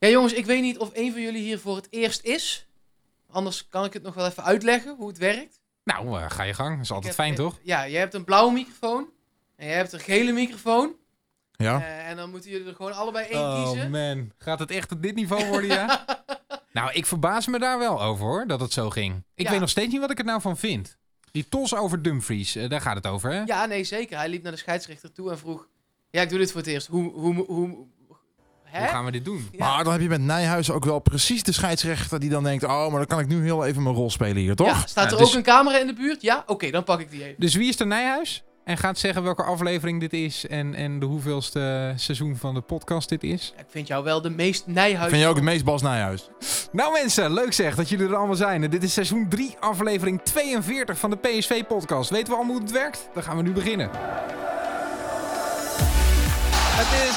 Ja, jongens, ik weet niet of een van jullie hier voor het eerst is. Anders kan ik het nog wel even uitleggen hoe het werkt. Nou, eh, ga je gang. Dat is altijd heb- fijn, toch? Ja, jij hebt een blauwe microfoon. En jij hebt een gele microfoon. Ja? Eh, en dan moeten jullie er gewoon allebei één Oh kiezen. man, gaat het echt op dit niveau worden, ja? nou, ik verbaas me daar wel over, hoor, dat het zo ging. Ik Ja. weet nog steeds niet wat ik er nou van vind. Die tos over Dumfries, eh, daar gaat het over, hè? Ja, nee, zeker. Hij liep naar de scheidsrechter toe en vroeg... Ja, ik doe dit voor het eerst. Hoe... hoe, hoe, hè? Hoe gaan we dit doen? Ja. Maar dan heb je met Nijhuis ook wel precies de scheidsrechter die dan denkt... oh, maar dan kan ik nu heel even mijn rol spelen hier, toch? Ja, staat Ja, er dus- ook een camera in de buurt? Ja? Oké, dan pak ik die even. Dus wie is de Nijhuis? En gaat zeggen welke aflevering dit is en, en de hoeveelste seizoen van de podcast dit is. Ik vind jou wel de meest nijhuis. Vind je ook het meest Bas Nijhuis? Nou mensen, leuk zeg dat jullie er allemaal zijn. En Dit is seizoen 3, aflevering 42 van de PSV-podcast. Weten we al hoe het werkt? Dan gaan we nu beginnen. Het is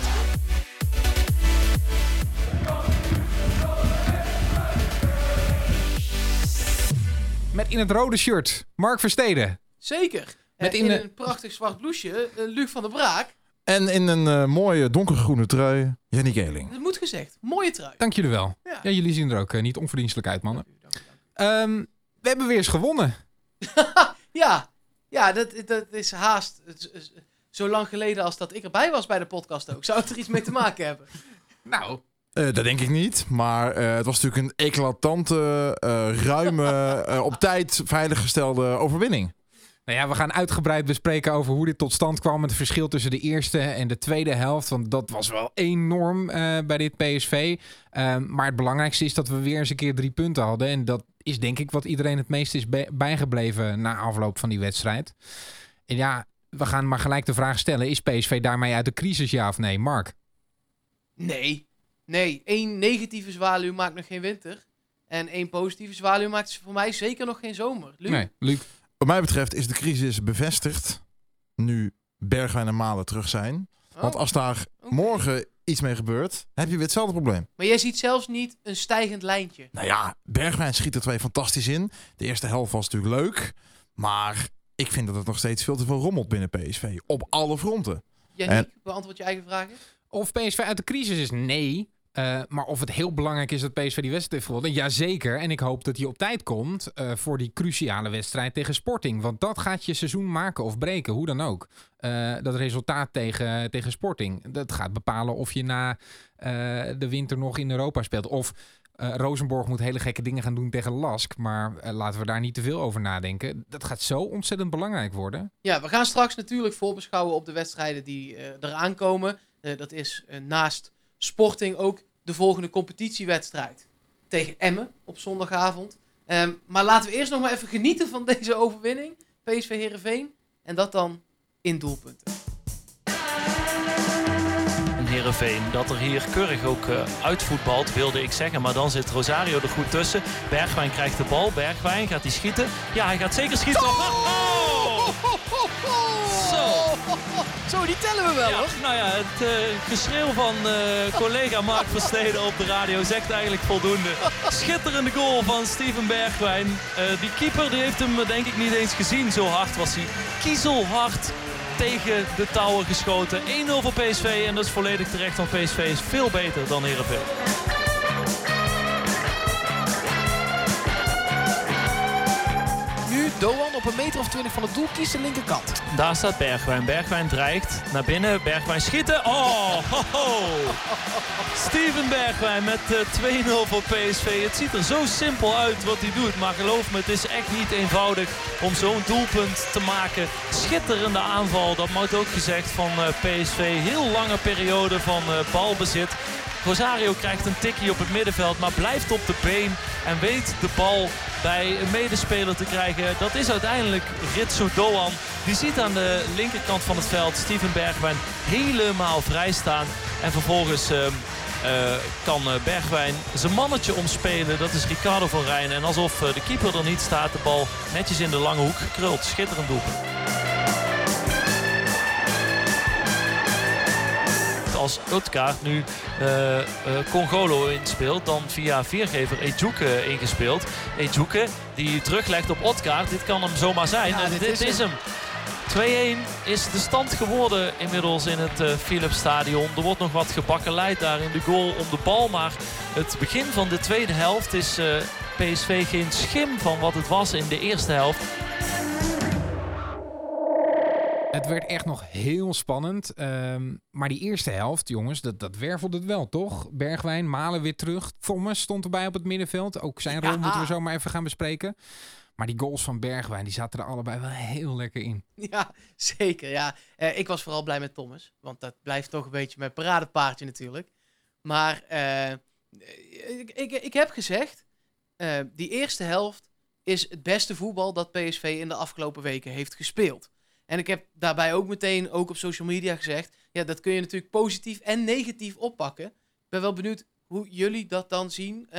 Met in het rode shirt, Mark Versteden. Zeker. Met in een prachtig zwart blouseje, eh, Luc van der Braak. En in een eh, mooie donkergroene trui, Jenny Geling. Dat moet gezegd. Mooie trui. Dank jullie wel. Ja. Ja, jullie zien er ook eh, niet onverdienstelijk uit, mannen. Dank u, dank u, dank u. Ehm, we hebben weer eens gewonnen. Ja, ja dat, dat is haast zo lang geleden als dat ik erbij was bij de podcast ook. Zou het er iets mee te maken hebben? Nou, Eh, dat denk ik niet. Maar eh, het was natuurlijk een eclatante, eh, ruime, op tijd veiliggestelde overwinning. Nou ja, we gaan uitgebreid bespreken over hoe dit tot stand kwam. Het verschil tussen de eerste en de tweede helft. Want dat was wel enorm eh, bij dit PSV. Ehm, maar het belangrijkste is dat we weer eens een keer drie punten hadden. En dat is denk ik wat iedereen het meest is bij- bijgebleven na afloop van die wedstrijd. En ja, we gaan maar gelijk de vraag stellen. Is PSV daarmee uit de crisis, ja of nee? Mark? Nee. Nee, één negatieve zwaluw maakt nog geen winter. En één positieve zwaluw maakt voor mij zeker nog geen zomer. Luc? Nee, Luc. Wat mij betreft is de crisis bevestigd nu Bergwijn en Malen terug zijn. Oh, Want als daar morgen iets mee gebeurt, heb je weer hetzelfde probleem. Maar jij ziet zelfs niet een stijgend lijntje. Nou ja, Bergwijn schiet er twee fantastisch in. De eerste helft was natuurlijk leuk. Maar ik vind dat het nog steeds veel te veel rommelt binnen PSV. Op alle fronten. Yannick, beantwoord je eigen vragen. Of PSV uit de crisis is, nee. Eh, maar of het heel belangrijk is dat PSV die wedstrijd heeft gewonnen, jazeker. En ik hoop dat hij op tijd komt eh, voor die cruciale wedstrijd tegen Sporting. Want dat gaat je seizoen maken of breken, hoe dan ook. Eh, dat resultaat tegen, tegen Sporting, dat gaat bepalen of je na de winter nog in Europa speelt. Of Rosenborg moet hele gekke dingen gaan doen tegen Lask. Maar laten we daar niet te veel over nadenken. Dat gaat zo ontzettend belangrijk worden. Ja, we gaan straks natuurlijk voorbeschouwen op de wedstrijden die eraan komen. Dat is naast Sporting ook de volgende competitiewedstrijd tegen Emmen op zondagavond. Ehm, maar laten we eerst nog maar even genieten van deze overwinning. PSV Heerenveen. En dat dan in doelpunten. En Heerenveen dat er hier keurig ook eh, uitvoetbalt, wilde ik zeggen. Maar dan zit Rosario er goed tussen. Bergwijn krijgt de bal. Bergwijn gaat hij schieten. Ja, hij gaat zeker schieten. Oh! Zo. Die tellen we wel Ja, hoor. nou ja, het eh, geschreeuw van eh, collega Mark Versteden op de radio zegt eigenlijk voldoende. Schitterende goal van Steven Bergwijn. Eh, die keeper die heeft hem denk ik niet eens gezien. Zo hard was hij. Kiezelhard tegen de touwen geschoten. 1-0 voor PSV en dat is volledig terecht. Want PSV is veel beter dan Heerenveen. Doan op een meter of 20 van het doel kiest de linkerkant. Daar staat Bergwijn. Bergwijn dreigt naar binnen. Bergwijn schieten. Oh, ho, ho. Steven Bergwijn met eh, 2-0 voor PSV. Het ziet er zo simpel uit wat hij doet. Maar geloof me, het is echt niet eenvoudig om zo'n doelpunt te maken. Schitterende aanval, dat moet ook gezegd van eh, PSV. Heel lange periode van eh, balbezit. Rosario krijgt een tikkie op het middenveld, maar blijft op de been. En weet de bal bij een medespeler te krijgen. Dat is uiteindelijk Ritsu Doan. Die ziet aan de linkerkant van het veld Steven Bergwijn helemaal vrij staan. En vervolgens ehm, eh, kan eh, Bergwijn zijn mannetje omspelen. Dat is Ricardo van Rijn. En alsof eh, de keeper er niet staat, de bal netjes in de lange hoek gekruld. Schitterend doelpunt. Als Utkaart nu eh, eh, Congolo inspeelt, dan via viergever Ejuke ingespeeld. Ejuke die teruglegt op Otkaart. Dit kan hem zomaar zijn. Ja, en dit dit, is is hem. 2-1 is de stand geworden inmiddels in het uh, Philips Stadion. Er wordt nog wat gebakkeleid daar in de goal om de bal. Maar het begin van de tweede helft is PSV geen schim van wat het was in de eerste helft. Het werd echt nog heel spannend. Um, maar die eerste helft, jongens, dat, dat wervelde het wel, toch? Bergwijn, Malen weer terug. Thomas stond erbij op het middenveld. Ook zijn rol ja. moeten we zo maar even gaan bespreken. Maar die goals van Bergwijn, die zaten er allebei wel heel lekker in. Ja, zeker. Ja. Uh, ik was vooral blij met Thomas. Want dat blijft toch een beetje mijn paradepaardje natuurlijk. Maar uh, ik, ik, ik, heb gezegd, uh, die eerste helft is het beste voetbal dat PSV in de afgelopen weken heeft gespeeld. En ik heb daarbij ook meteen, ook op social media gezegd, ja, dat kun je natuurlijk positief en negatief oppakken. Ik ben wel benieuwd hoe jullie dat dan zien.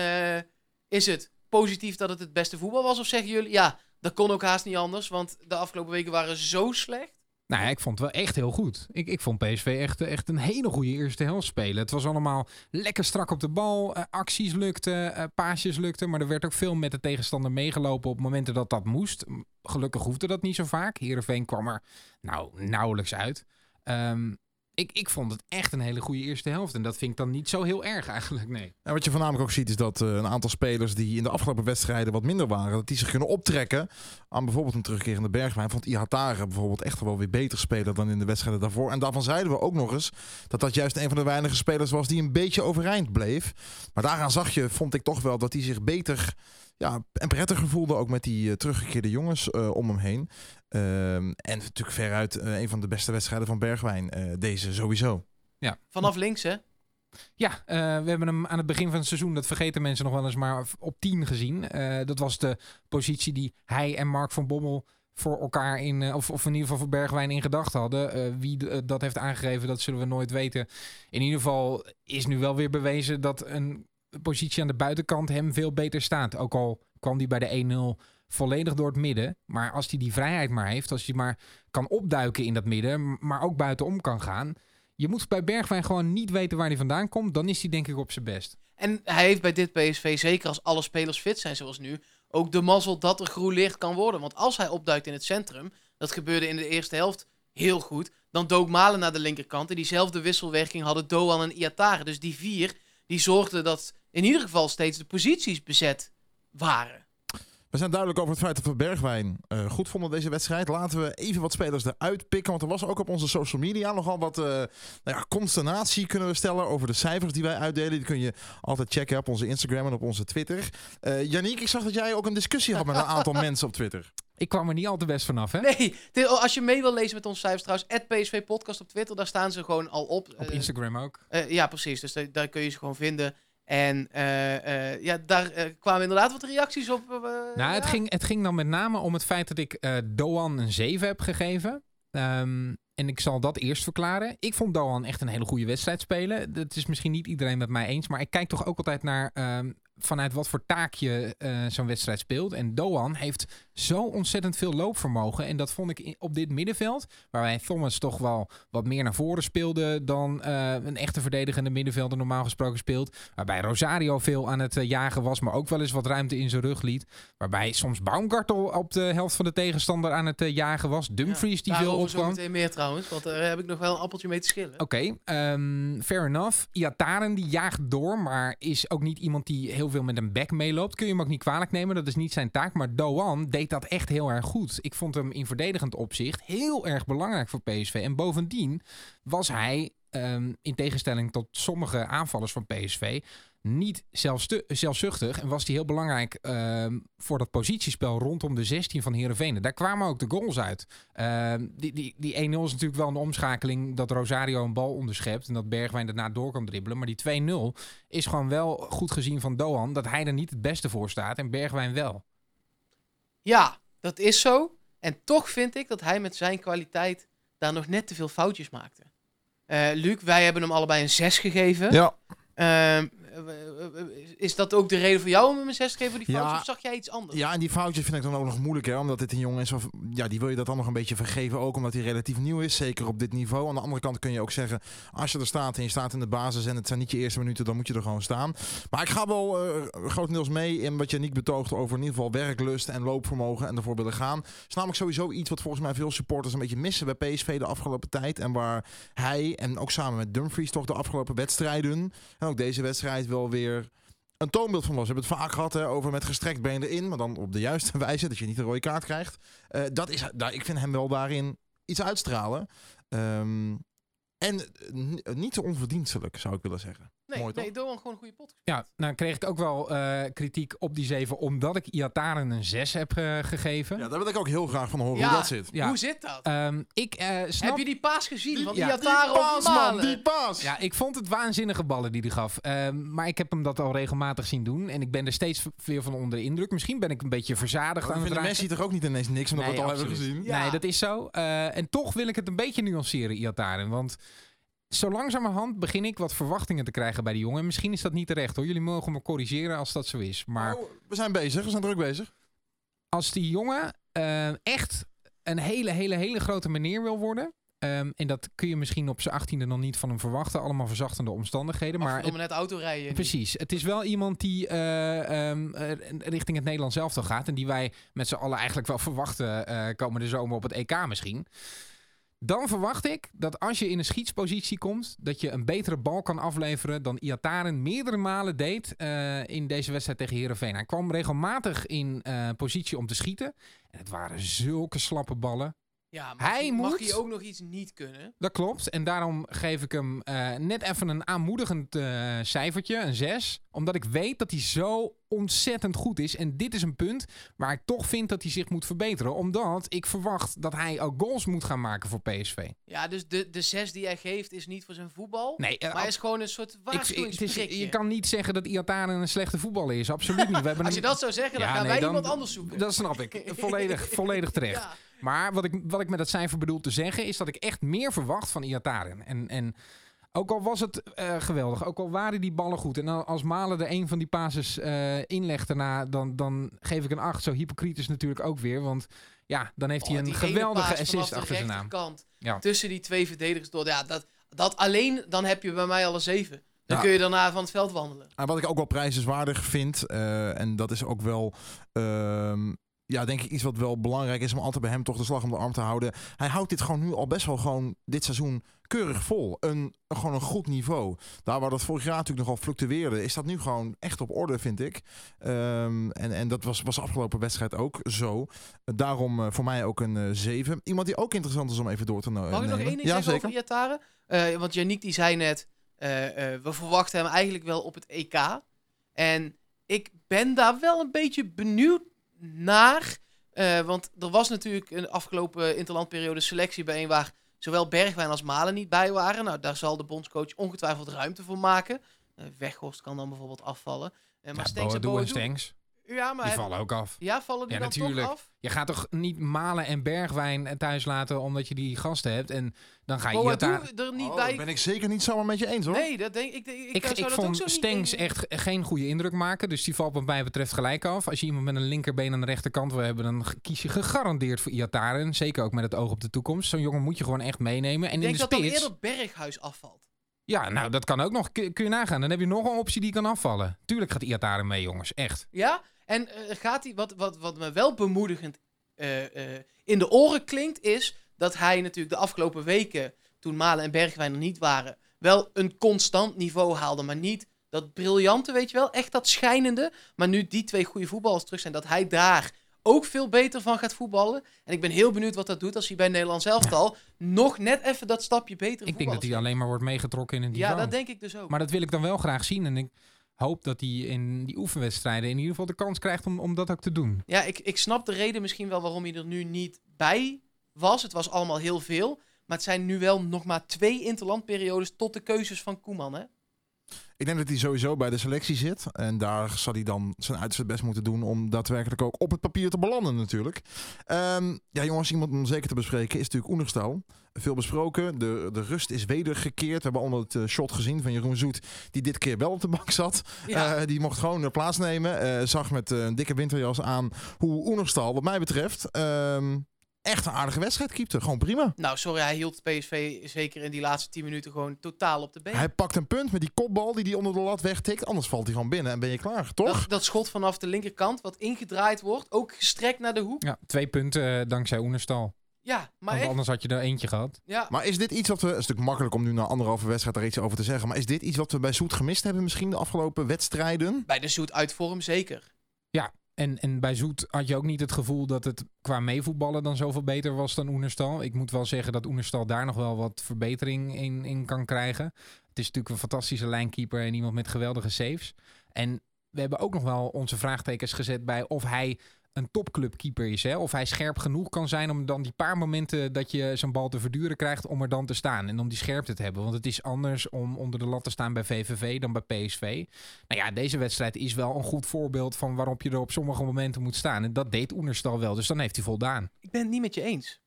is het positief dat het het beste voetbal was? Of zeggen jullie, ja, dat kon ook haast niet anders, want de afgelopen weken waren zo slecht? Nou ja, ik vond het wel echt heel goed. Ik, ik vond PSV echt, echt een hele goede eerste helft spelen. Het was allemaal lekker strak op de bal. Uh, acties lukten, uh, paasjes lukten. Maar er werd ook veel met de tegenstander meegelopen op momenten dat dat moest. Gelukkig hoefde dat niet zo vaak. Heerenveen kwam er nou nauwelijks uit. Um, ik, ik vond het echt een hele goede eerste helft. En dat vind ik dan niet zo heel erg eigenlijk, nee. En wat je voornamelijk ook ziet is dat uh, een aantal spelers die in de afgelopen wedstrijden wat minder waren, dat die zich kunnen optrekken aan bijvoorbeeld een terugkerende Bergwijn. Vond Ihatare bijvoorbeeld echt wel weer beter spelen dan in de wedstrijden daarvoor. En daarvan zeiden we ook nog eens dat dat juist een van de weinige spelers was die een beetje overeind bleef. Maar daaraan zag je, vond ik toch wel, dat hij zich beter ja, en prettiger voelde ook met die uh, teruggekeerde jongens uh, om hem heen. Uh, en natuurlijk veruit uh, een van de beste wedstrijden van Bergwijn. deze sowieso. Ja. Vanaf links, hè? Ja, we hebben hem aan het begin van het seizoen, dat vergeten mensen nog wel eens, maar op 10 gezien. dat was de positie die hij en Mark van Bommel voor elkaar in, of, of in ieder geval voor Bergwijn in gedachten hadden. wie dat heeft aangegeven, dat zullen we nooit weten. In ieder geval is nu wel weer bewezen dat een positie aan de buitenkant hem veel beter staat. Ook al kwam hij bij de 1-0 volledig door het midden. Maar als hij die vrijheid maar heeft, als hij maar kan opduiken in dat midden, maar ook buitenom kan gaan. Je moet bij Bergwijn gewoon niet weten waar hij vandaan komt. Dan is hij denk ik op zijn best. En hij heeft bij dit PSV, zeker als alle spelers fit zijn zoals nu, ook de mazzel dat er groen licht kan worden. Want als hij opduikt in het centrum, dat gebeurde in de eerste helft heel goed, dan dook Malen naar de linkerkant. En diezelfde wisselwerking hadden Doan en Iatare. Dus die vier, die zorgden dat in ieder geval steeds de posities bezet waren. We zijn duidelijk over het feit dat we Bergwijn uh, goed vonden deze wedstrijd. Laten we even wat spelers eruit pikken. Want er was ook op onze social media nogal wat uh, nou ja, consternatie kunnen we stellen over de cijfers die wij uitdelen. Die kun je altijd checken op onze Instagram en op onze Twitter. Uh, Yannick, ik zag dat jij ook een discussie had met een aantal mensen op Twitter. Ik kwam er niet al te best vanaf, hè? Nee, dit, als je mee wil lezen met onze cijfers trouwens, PSV Podcast op Twitter, daar staan ze gewoon al op. Op Instagram ook. ja, precies. Dus daar, daar kun je ze gewoon vinden. En uh, uh, ja, daar uh, kwamen inderdaad wat reacties op. nou, het, ging, het ging dan met name om het feit dat ik Doan een 7 heb gegeven. Um, en ik zal dat eerst verklaren. Ik vond Doan echt een hele goede wedstrijd spelen. Dat is misschien niet iedereen met mij eens. Maar ik kijk toch ook altijd naar um, vanuit wat voor taak je zo'n wedstrijd speelt. En Doan heeft zo ontzettend veel loopvermogen. En dat vond ik op dit middenveld, waarbij Thomas toch wel wat meer naar voren speelde dan uh, een echte verdedigende middenvelder normaal gesproken speelt. Waarbij Rosario veel aan het uh, jagen was, maar ook wel eens wat ruimte in zijn rug liet. Waarbij soms Baumgartel op de helft van de tegenstander aan het jagen was. Dumfries die veel opkwam. meteen meer trouwens, want daar heb ik nog wel een appeltje mee te schillen. Oké, okay, um, fair enough. Iataren die jaagt door, maar is ook niet iemand die heel veel met een back meeloopt. Kun je hem ook niet kwalijk nemen, dat is niet zijn taak. Maar Doan deed dat echt heel erg goed. Ik vond hem in verdedigend opzicht heel erg belangrijk voor PSV. En bovendien was hij, um, in tegenstelling tot sommige aanvallers van PSV, niet zelfzuchtig. En was hij heel belangrijk uh, voor dat positiespel rondom de 16 van Heerenveen. Daar kwamen ook de goals uit. Uh, die die, die 1-0 is natuurlijk wel een omschakeling dat Rosario een bal onderschept. En dat Bergwijn daarna door kan dribbelen. Maar die 2-0 is gewoon wel goed gezien van Doan. Dat hij er niet het beste voor staat en Bergwijn wel. Ja, dat is zo. En toch vind ik dat hij met zijn kwaliteit daar nog net te veel foutjes maakte. Uh, Luc, wij hebben hem allebei een 6 gegeven. Ja. Uh, eh, eh, eh, is dat ook de reden voor jou om hem een 6 te geven voor die Ja. foutjes? Of zag jij iets anders? Ja, en die foutjes vind ik dan ook nog moeilijk, hè, omdat dit een jongen is. Of, ja, die wil je dat dan nog een beetje vergeven, ook omdat hij relatief nieuw is, zeker op dit niveau. Aan de andere kant kun je ook zeggen, als je er staat en je staat in de basis en het zijn niet je eerste minuten, dan moet je er gewoon staan. Maar ik ga wel eh, grotendeels mee in wat Janiek betoogt over in ieder geval werklust en loopvermogen en ervoor willen gaan. is namelijk sowieso iets wat volgens mij veel supporters een beetje missen bij PSV de afgelopen tijd. En waar hij en ook samen met Dumfries toch de afgelopen wedstrijden en ook deze wedstrijd wel weer een toonbeeld van was. We hebben het vaak gehad hè, over met gestrekt been erin, maar dan op de juiste wijze, dat je niet een rode kaart krijgt. Eh, dat is, daar, ik vind hem wel daarin iets uitstralen. Ehm, en eh, niet te onverdienstelijk, zou ik willen zeggen. Nee, mooi, nee, Doan gewoon een goede pot. Ja, nou kreeg ik ook wel eh, kritiek op die 7 omdat ik Iataren een 6 heb eh, gegeven. Ja, daar wil ik ook heel graag van horen Ja. hoe dat zit. Ja. Hoe zit dat? Ehm, ik eh, snap... Heb je die paas gezien? van ja. die Iataren op paas, man, die paas! Ja, ik vond het waanzinnige ballen die hij gaf. Ehm, maar ik heb hem dat al regelmatig zien doen. En ik ben er steeds weer van onder de indruk. Misschien ben ik een beetje verzadigd We aan het. Messi toch ook niet ineens niks, omdat Nee, we het al absoluut. hebben gezien? Ja. Nee, dat is zo. Eh, en toch wil ik het een beetje nuanceren, Iataren. Want zo langzamerhand begin ik wat verwachtingen te krijgen bij die jongen. En misschien is dat niet terecht hoor. Jullie mogen me corrigeren als dat zo is. Maar Oh, we zijn bezig, we zijn druk bezig. als die jongen eh, echt een hele, hele, hele grote meneer wil worden... ehm, en dat kun je misschien op zijn achttiende nog niet van hem verwachten. Allemaal verzachtende omstandigheden. Maar Maar het- net autorijden. Precies. Het is wel iemand die eh, ehm, eh, richting het Nederlands zelf gaat. En die wij met z'n allen eigenlijk wel verwachten eh, komende zomer op het EK misschien. Dan verwacht ik dat als je in een schietspositie komt, dat je een betere bal kan afleveren dan Iataren meerdere malen deed eh, in deze wedstrijd tegen Herenveen. Hij kwam regelmatig in eh, positie om te schieten. En het waren zulke slappe ballen. Ja, Hij mag moet- hij ook nog iets niet kunnen? Dat klopt. En daarom geef ik hem eh, net even een aanmoedigend cijfertje, een 6. Omdat ik weet dat hij zo ontzettend goed is. En dit is een punt waar ik toch vind dat hij zich moet verbeteren. Omdat ik verwacht dat hij ook goals moet gaan maken voor PSV. Ja, dus de, de zes die hij geeft is niet voor zijn voetbal. Nee, eh, maar hij is gewoon een soort waarschuwingsprikje. je kan niet zeggen dat Iataren een slechte voetballer is. Absoluut niet. We hebben Als je dat zou zeggen, dan Ja, gaan nee, wij dan- iemand anders zoeken. Dat snap ik. Volledig, volledig terecht. Ja. Maar wat ik, wat ik met dat cijfer bedoel te zeggen, is dat ik echt meer verwacht van Iataren. En, en ook al was het eh, geweldig, ook al waren die ballen goed. En al- als Malen er een van die passes eh inlegt daarna, dan, dan geef ik een 8. Zo hypocriet is natuurlijk ook weer. Want ja, dan heeft hij Oh, een geweldige assist achter zijn naam. Ja. Tussen die twee verdedigers door. Ja, dat, dat alleen, dan heb je bij mij al een zeven. Dan Ja. kun je daarna van het veld wandelen. En wat ik ook wel prijzenswaardig vind, eh, en dat is ook wel, ehm, ja, denk ik iets wat wel belangrijk is om altijd bij hem toch de slag om de arm te houden. Hij houdt dit gewoon nu al best wel gewoon dit seizoen keurig vol. Een, gewoon een goed niveau. Daar waar dat vorig jaar natuurlijk nogal fluctueerde, is dat nu gewoon echt op orde, vind ik. Ehm, en, en dat was, was de afgelopen wedstrijd ook zo. Daarom eh, voor mij ook een 7. Iemand die ook interessant is om even door te no- Mag ik nog nemen. één ding ja, zeggen zeker. over? Eh, want Yannick die zei net, eh, eh, we verwachten hem eigenlijk wel op het EK. En ik ben daar wel een beetje benieuwd naar. Eh, want er was natuurlijk een afgelopen interlandperiode selectie bijeen waar zowel Bergwijn als Malen niet bij waren. Nou, daar zal de bondscoach ongetwijfeld ruimte voor maken. Eh Weghorst kan dan bijvoorbeeld afvallen. Eh, maar Ja, Stenks en Boadu Ja, maar die vallen ook af. Ja, vallen die Ja, dan natuurlijk. toch af? Je gaat toch niet Malen en Bergwijn thuis laten omdat je die gasten hebt. En dan ga je er niet Oh, bij. dat ben ik zeker niet zomaar met je eens hoor. Nee, dat denk ik. Ik, ik, Ik, zou ik dat ook vond denken. echt geen goede indruk maken. Dus die valt wat mij betreft gelijk af. Als je iemand met een linkerbeen aan de rechterkant wil hebben... dan kies je gegarandeerd voor Iataren. Zeker ook met het oog op de toekomst. Zo'n jongen moet je gewoon echt meenemen. En Ik in denk de dat dan spits... eerder Berghuis afvalt. Ja, nou, dat kan ook nog. Kun, je nagaan. Dan heb je nog een optie die kan afvallen. Tuurlijk gaat Iataren mee, jongens. Echt. Ja? En eh, gaat hij, wat, wat, wat me wel bemoedigend eh, eh, in de oren klinkt, is dat hij natuurlijk de afgelopen weken, toen Malen en Bergwijn er niet waren, wel een constant niveau haalde. Maar niet dat briljante, weet je wel, echt dat schijnende. Maar nu die twee goede voetballers terug zijn, dat hij daar ook veel beter van gaat voetballen. En ik ben heel benieuwd wat dat doet als hij bij Nederland elftal nog net even dat stapje beter Ik denk dat hij alleen maar wordt meegetrokken in een Ja, dat denk ik dus ook. Maar dat wil ik dan wel graag zien. En ik hoop dat hij in die oefenwedstrijden in ieder geval de kans krijgt om, om dat ook te doen. Ja, ik, ik snap de reden misschien wel waarom hij er nu niet bij was. Het was allemaal heel veel. Maar het zijn nu wel nog maar twee interlandperiodes tot de keuzes van Koeman, hè? Ik denk dat hij sowieso bij de selectie zit. En daar zal hij dan zijn uiterste best moeten doen om daadwerkelijk ook op het papier te belanden natuurlijk. Ehm, ja jongens, iemand om zeker te bespreken is natuurlijk Oenerstal. Veel besproken. De, de rust is wedergekeerd. We hebben onder het eh, shot gezien van Jeroen Zoet, die dit keer wel op de bank zat. Ja. Eh, die mocht gewoon eh, plaatsnemen. Zag met een dikke winterjas aan hoe Oenerstal, wat mij betreft, ehm, echt een aardige wedstrijd keepte. Gewoon prima. Nou, sorry, hij hield PSV zeker in die laatste 10 minuten gewoon totaal op de been. Hij pakt een punt met die kopbal die hij onder de lat wegtikt. Anders valt hij gewoon binnen en ben je klaar, toch? Dat, dat schot vanaf de linkerkant, wat ingedraaid wordt, ook gestrekt naar de hoek. Ja, twee punten eh, dankzij Oenerstal. Ja, maar Want echt. anders had je er eentje gehad. Ja, Maar is dit iets wat we... Het is natuurlijk makkelijk om nu na anderhalve wedstrijd daar iets over te zeggen. Maar is dit iets wat we bij Zoet gemist hebben misschien de afgelopen wedstrijden? bij de zoet uit vorm zeker. En, en bij Zoet had je ook niet het gevoel dat het qua meevoetballen dan zoveel beter was dan Oenerstal. Ik moet wel zeggen dat Oenerstal daar nog wel wat verbetering in, in kan krijgen. Het is natuurlijk een fantastische lijnkeeper en iemand met geweldige saves. En we hebben ook nog wel onze vraagtekens gezet bij of hij een topclubkeeper is. Hè? Of hij scherp genoeg kan zijn om dan die paar momenten dat je zijn bal te verduren krijgt om er dan te staan. En om die scherpte te hebben. Want het is anders om onder de lat te staan bij VVV dan bij PSV. Nou ja, deze wedstrijd is wel een goed voorbeeld van waarop je er op sommige momenten moet staan. En dat deed Oenerstal wel, dus dan heeft hij voldaan. Ik ben het niet met je eens.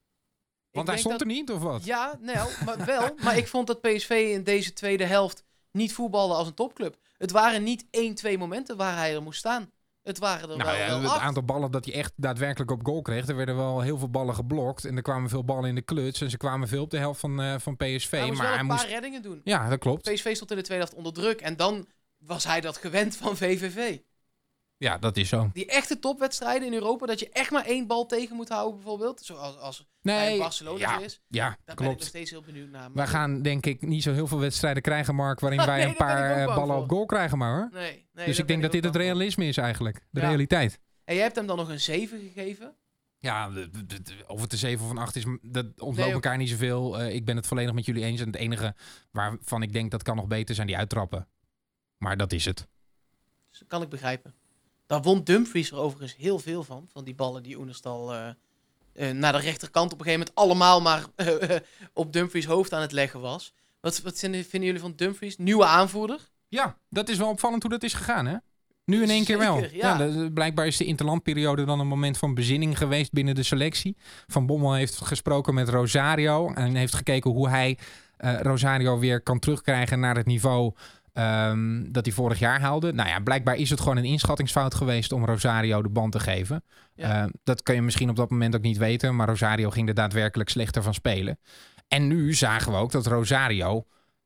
Want Ik hij stond dat- er niet, of wat? Ja, nou, maar wel. Maar ik vond dat PSV in deze tweede helft niet voetbalde als een topclub. Het waren niet één, twee momenten waar hij er moest staan. Het waren er Nou wel, ja, wel het acht. aantal ballen dat hij echt daadwerkelijk op goal kreeg. Er werden wel heel veel ballen geblokt. En er kwamen veel ballen in de kluts. En ze kwamen veel op de helft van, eh, van PSV. hij moest maar wel hij een paar moest. reddingen doen. Ja, dat klopt. PSV stond in de tweede helft onder druk. En dan was hij dat gewend van VVV. Ja, dat is zo. Die echte topwedstrijden in Europa, dat je echt maar één bal tegen moet houden bijvoorbeeld. Zoals als bij Nee, Barcelona ja, is. ja, Daar ben ik nog klopt. steeds heel benieuwd naar. Wij gaan denk ik niet zo heel veel wedstrijden krijgen, Mark, waarin wij een paar eh, ballen op goal krijgen maar hoor. Nee, nee, dus ik denk dat dit het voor. realisme is eigenlijk. De Ja. realiteit. En jij hebt hem dan nog een 7 gegeven. Ja, of het de 7 of een 8 is, dat ontloopt Nee, elkaar niet zoveel. Eh, ik ben het volledig met jullie eens. En het enige waarvan ik denk dat kan nog beter zijn die uittrappen. Maar dat is het. Dus dat kan ik begrijpen. Daar won Dumfries er overigens heel veel van. Van die ballen die Oenerstal eh, eh, naar de rechterkant op een gegeven moment allemaal maar eh, op Dumfries hoofd aan het leggen was. Wat, wat vinden, vinden jullie van Dumfries? Nieuwe aanvoerder? Ja, dat is wel opvallend hoe dat is gegaan, hè? Nu in één keer wel. Ja. blijkbaar is de interlandperiode dan een moment van bezinning geweest binnen de selectie. Van Bommel heeft gesproken met Rosario en heeft gekeken hoe hij Rosario weer kan terugkrijgen naar het niveau ehm, dat hij vorig jaar haalde. Nou ja, blijkbaar is het gewoon een inschattingsfout geweest om Rosario de band te geven. Ja. Eh, dat kun je misschien op dat moment ook niet weten, maar Rosario ging er daadwerkelijk slechter van spelen. En nu zagen we ook dat Rosario,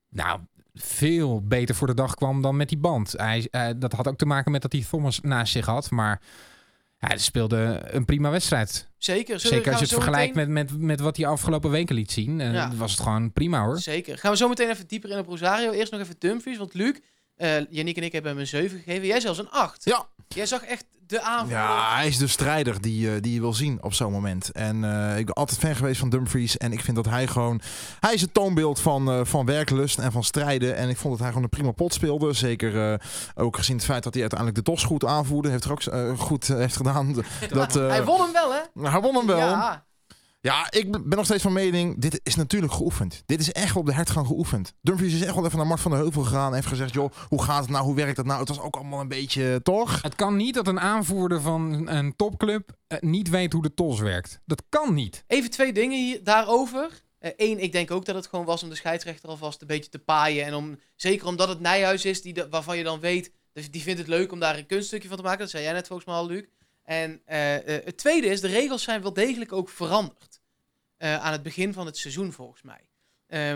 nou, veel beter voor de dag kwam dan met die band. Hij, eh, dat had ook te maken met dat hij Thomas naast zich had, maar hij speelde een prima wedstrijd. Zeker. Zullen- Zeker als je het vergelijkt meteen- met, met, met wat hij afgelopen weken liet zien. eh, Ja. was het gewoon prima hoor. Zeker. Gaan we zo meteen even dieper in op Rosario. Eerst nog even Dumfries. Want Luc, eh Yannick en ik hebben hem een 7 gegeven. Jij zelfs een 8. Ja. Jij zag echt de aanvoerder. Ja, hij is de strijder die, eh, die je wil zien op zo'n moment. En eh, ik ben altijd fan geweest van Dumfries. En ik vind dat hij gewoon... Hij is het toonbeeld van, eh, van werklust en van strijden. En ik vond dat hij gewoon een prima pot speelde. Zeker ook gezien het feit dat hij uiteindelijk de TOS goed aanvoerde. Heeft er ook goed heeft gedaan. Dat, Hij won hem wel, hè? hij won hem wel. Ja. Ja, ik ben nog steeds van mening, dit is natuurlijk geoefend. Dit is echt op de hertgang geoefend. Dumfries is echt wel even naar Mart van der Heuvel gegaan en heeft gezegd, joh, hoe gaat het nou, hoe werkt dat nou? Het was ook allemaal een beetje, toch? Het kan niet dat een aanvoerder van een topclub eh, niet weet hoe de TOS werkt. Dat kan niet. Even twee dingen hier, daarover. Eén, ik denk ook dat het gewoon was om de scheidsrechter alvast een beetje te paaien. En om, zeker omdat het Nijhuis is, die de- waarvan je dan weet, dus die vindt het leuk om daar een kunststukje van te maken. Dat zei jij net volgens mij al, Luc. En eh, eh, het tweede is, de regels zijn wel degelijk ook veranderd. Eh, aan het begin van het seizoen volgens mij.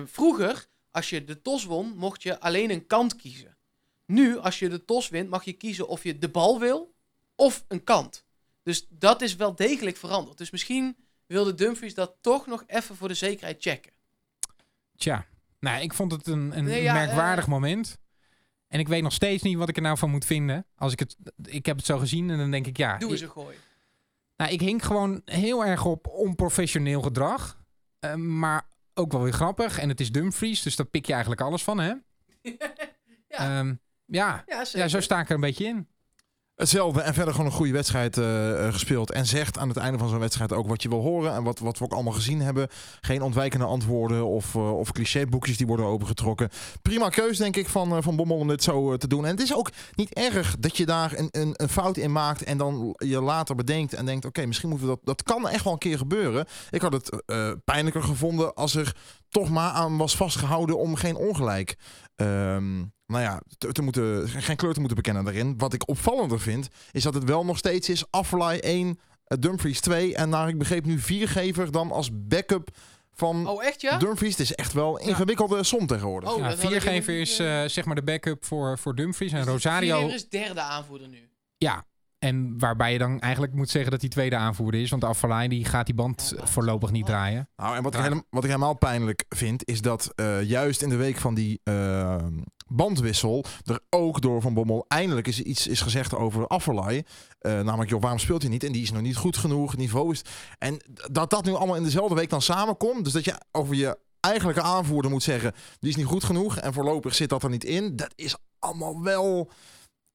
Vroeger, als je de TOS won, mocht je alleen een kant kiezen. Nu, als je de TOS wint, mag je kiezen of je de bal wil of een kant. Dus dat is wel degelijk veranderd. Dus misschien wilde Dumfries dat toch nog even voor de zekerheid checken. Tja, nou, ik vond het een, een Nee, ja, merkwaardig moment. En ik weet nog steeds niet wat ik er nou van moet vinden. Als ik het, ik heb het zo gezien en dan denk ik, ja. Doe eens een gooi. nou, ik hink gewoon heel erg op onprofessioneel gedrag. Eh, maar ook wel weer grappig. En het is Dumfries, dus daar pik je eigenlijk alles van, hè? ja, Ehm, ja. ja, ja, zo sta ik er een beetje in. Hetzelfde en verder gewoon een goede wedstrijd eh, eh, gespeeld. En zegt aan het einde van zo'n wedstrijd ook wat je wil horen. En wat, wat we ook allemaal gezien hebben. Geen ontwijkende antwoorden of, uh, of clichéboekjes die worden opengetrokken. Prima keus denk ik van, van Bommel om dit zo te doen. En het is ook niet erg dat je daar een, een, een fout in maakt. En dan je later bedenkt en denkt oké misschien moeten we dat... Dat kan echt wel een keer gebeuren. Ik had het pijnlijker gevonden als er toch maar aan was vastgehouden om geen ongelijk... Um, nou ja, te, te, moeten, geen kleur te moeten bekennen daarin. Wat ik opvallender vind, is dat het wel nog steeds is Affelay 1, Dumfries 2 en naar ik begreep nu viergever dan als backup van oh, echt, ja? Dumfries. Het is echt wel een ingewikkelde ja. som tegenwoordig. Oh, ja, viergever is uh, zeg maar de backup voor, voor Dumfries en dus Rosario. Viergever is derde aanvoerder nu. Ja, en waarbij je dan eigenlijk moet zeggen dat die tweede aanvoerder is. Want Afvalai die gaat die band voorlopig niet draaien. Nou, en wat, ik, helemaal, wat ik helemaal pijnlijk vind, is dat uh, juist in de week van die uh, bandwissel er ook door Van Bommel eindelijk is iets is gezegd over Afvalai. Uh, namelijk, joh, waarom speelt hij niet? En die is nog niet goed genoeg, het niveau is... En dat dat nu allemaal in dezelfde week dan samenkomt. Dus dat je over je eigenlijke aanvoerder moet zeggen, die is niet goed genoeg. En voorlopig zit dat er niet in. Dat is allemaal wel...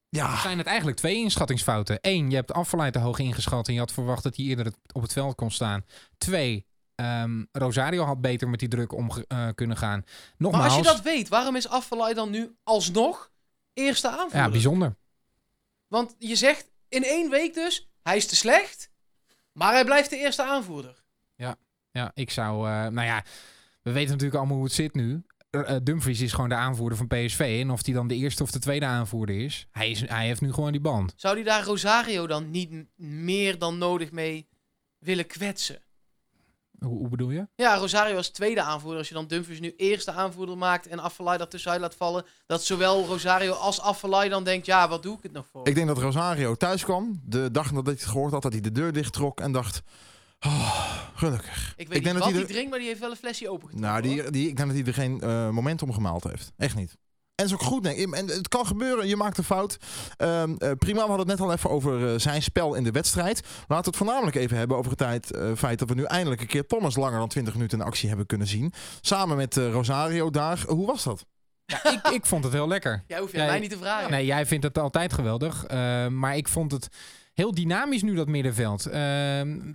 Ja. Zijn het eigenlijk twee inschattingsfouten? Eén, je hebt Afvalai te hoog ingeschat en je had verwacht dat hij eerder op het veld kon staan. Twee, um, Rosario had beter met die druk om uh, kunnen gaan. Nogmaals, maar als je dat weet, waarom is Afvalai dan nu alsnog eerste aanvoerder? Ja, bijzonder. Want je zegt in één week dus, hij is te slecht, maar hij blijft de eerste aanvoerder. Ja, ja ik zou, uh, nou ja, we weten natuurlijk allemaal hoe het zit nu. Uh, Dumfries is gewoon de aanvoerder van PSV. En of hij dan de eerste of de tweede aanvoerder is, hij, is, hij heeft nu gewoon die band. Zou hij daar Rosario dan niet meer dan nodig mee willen kwetsen? Hoe, hoe, bedoel je? Ja, Rosario als tweede aanvoerder. Als je dan Dumfries nu eerste aanvoerder maakt en Affelay dat tussenuit laat vallen. Dat zowel Rosario als Affelay dan denkt, ja, wat doe ik het nog voor? Ik denk dat Rosario thuis kwam, de dag nadat hij het gehoord had, dat hij de deur dicht trok en dacht... Oh, gelukkig. Ik weet ik niet wat hij er... drinkt, maar die heeft wel een flesje opengetrokken. Nou, die, die, ik denk dat hij er geen uh, momentum gemaald heeft. Echt niet. En dat is ook goed, denk ik. En het kan gebeuren, je maakt een fout. Um, uh, prima, we hadden het net al even over uh, zijn spel in de wedstrijd. Laten we het voornamelijk even hebben over het tijd, uh, feit dat we nu eindelijk een keer Thomas langer dan 20 minuten in actie hebben kunnen zien. Samen met Rosario daar. Hoe was dat? Ja, ik, ik vond het heel lekker. Jij hoeft je mij niet te vragen. Nee, jij vindt het altijd geweldig. maar ik vond het heel dynamisch nu, dat middenveld. Ehm,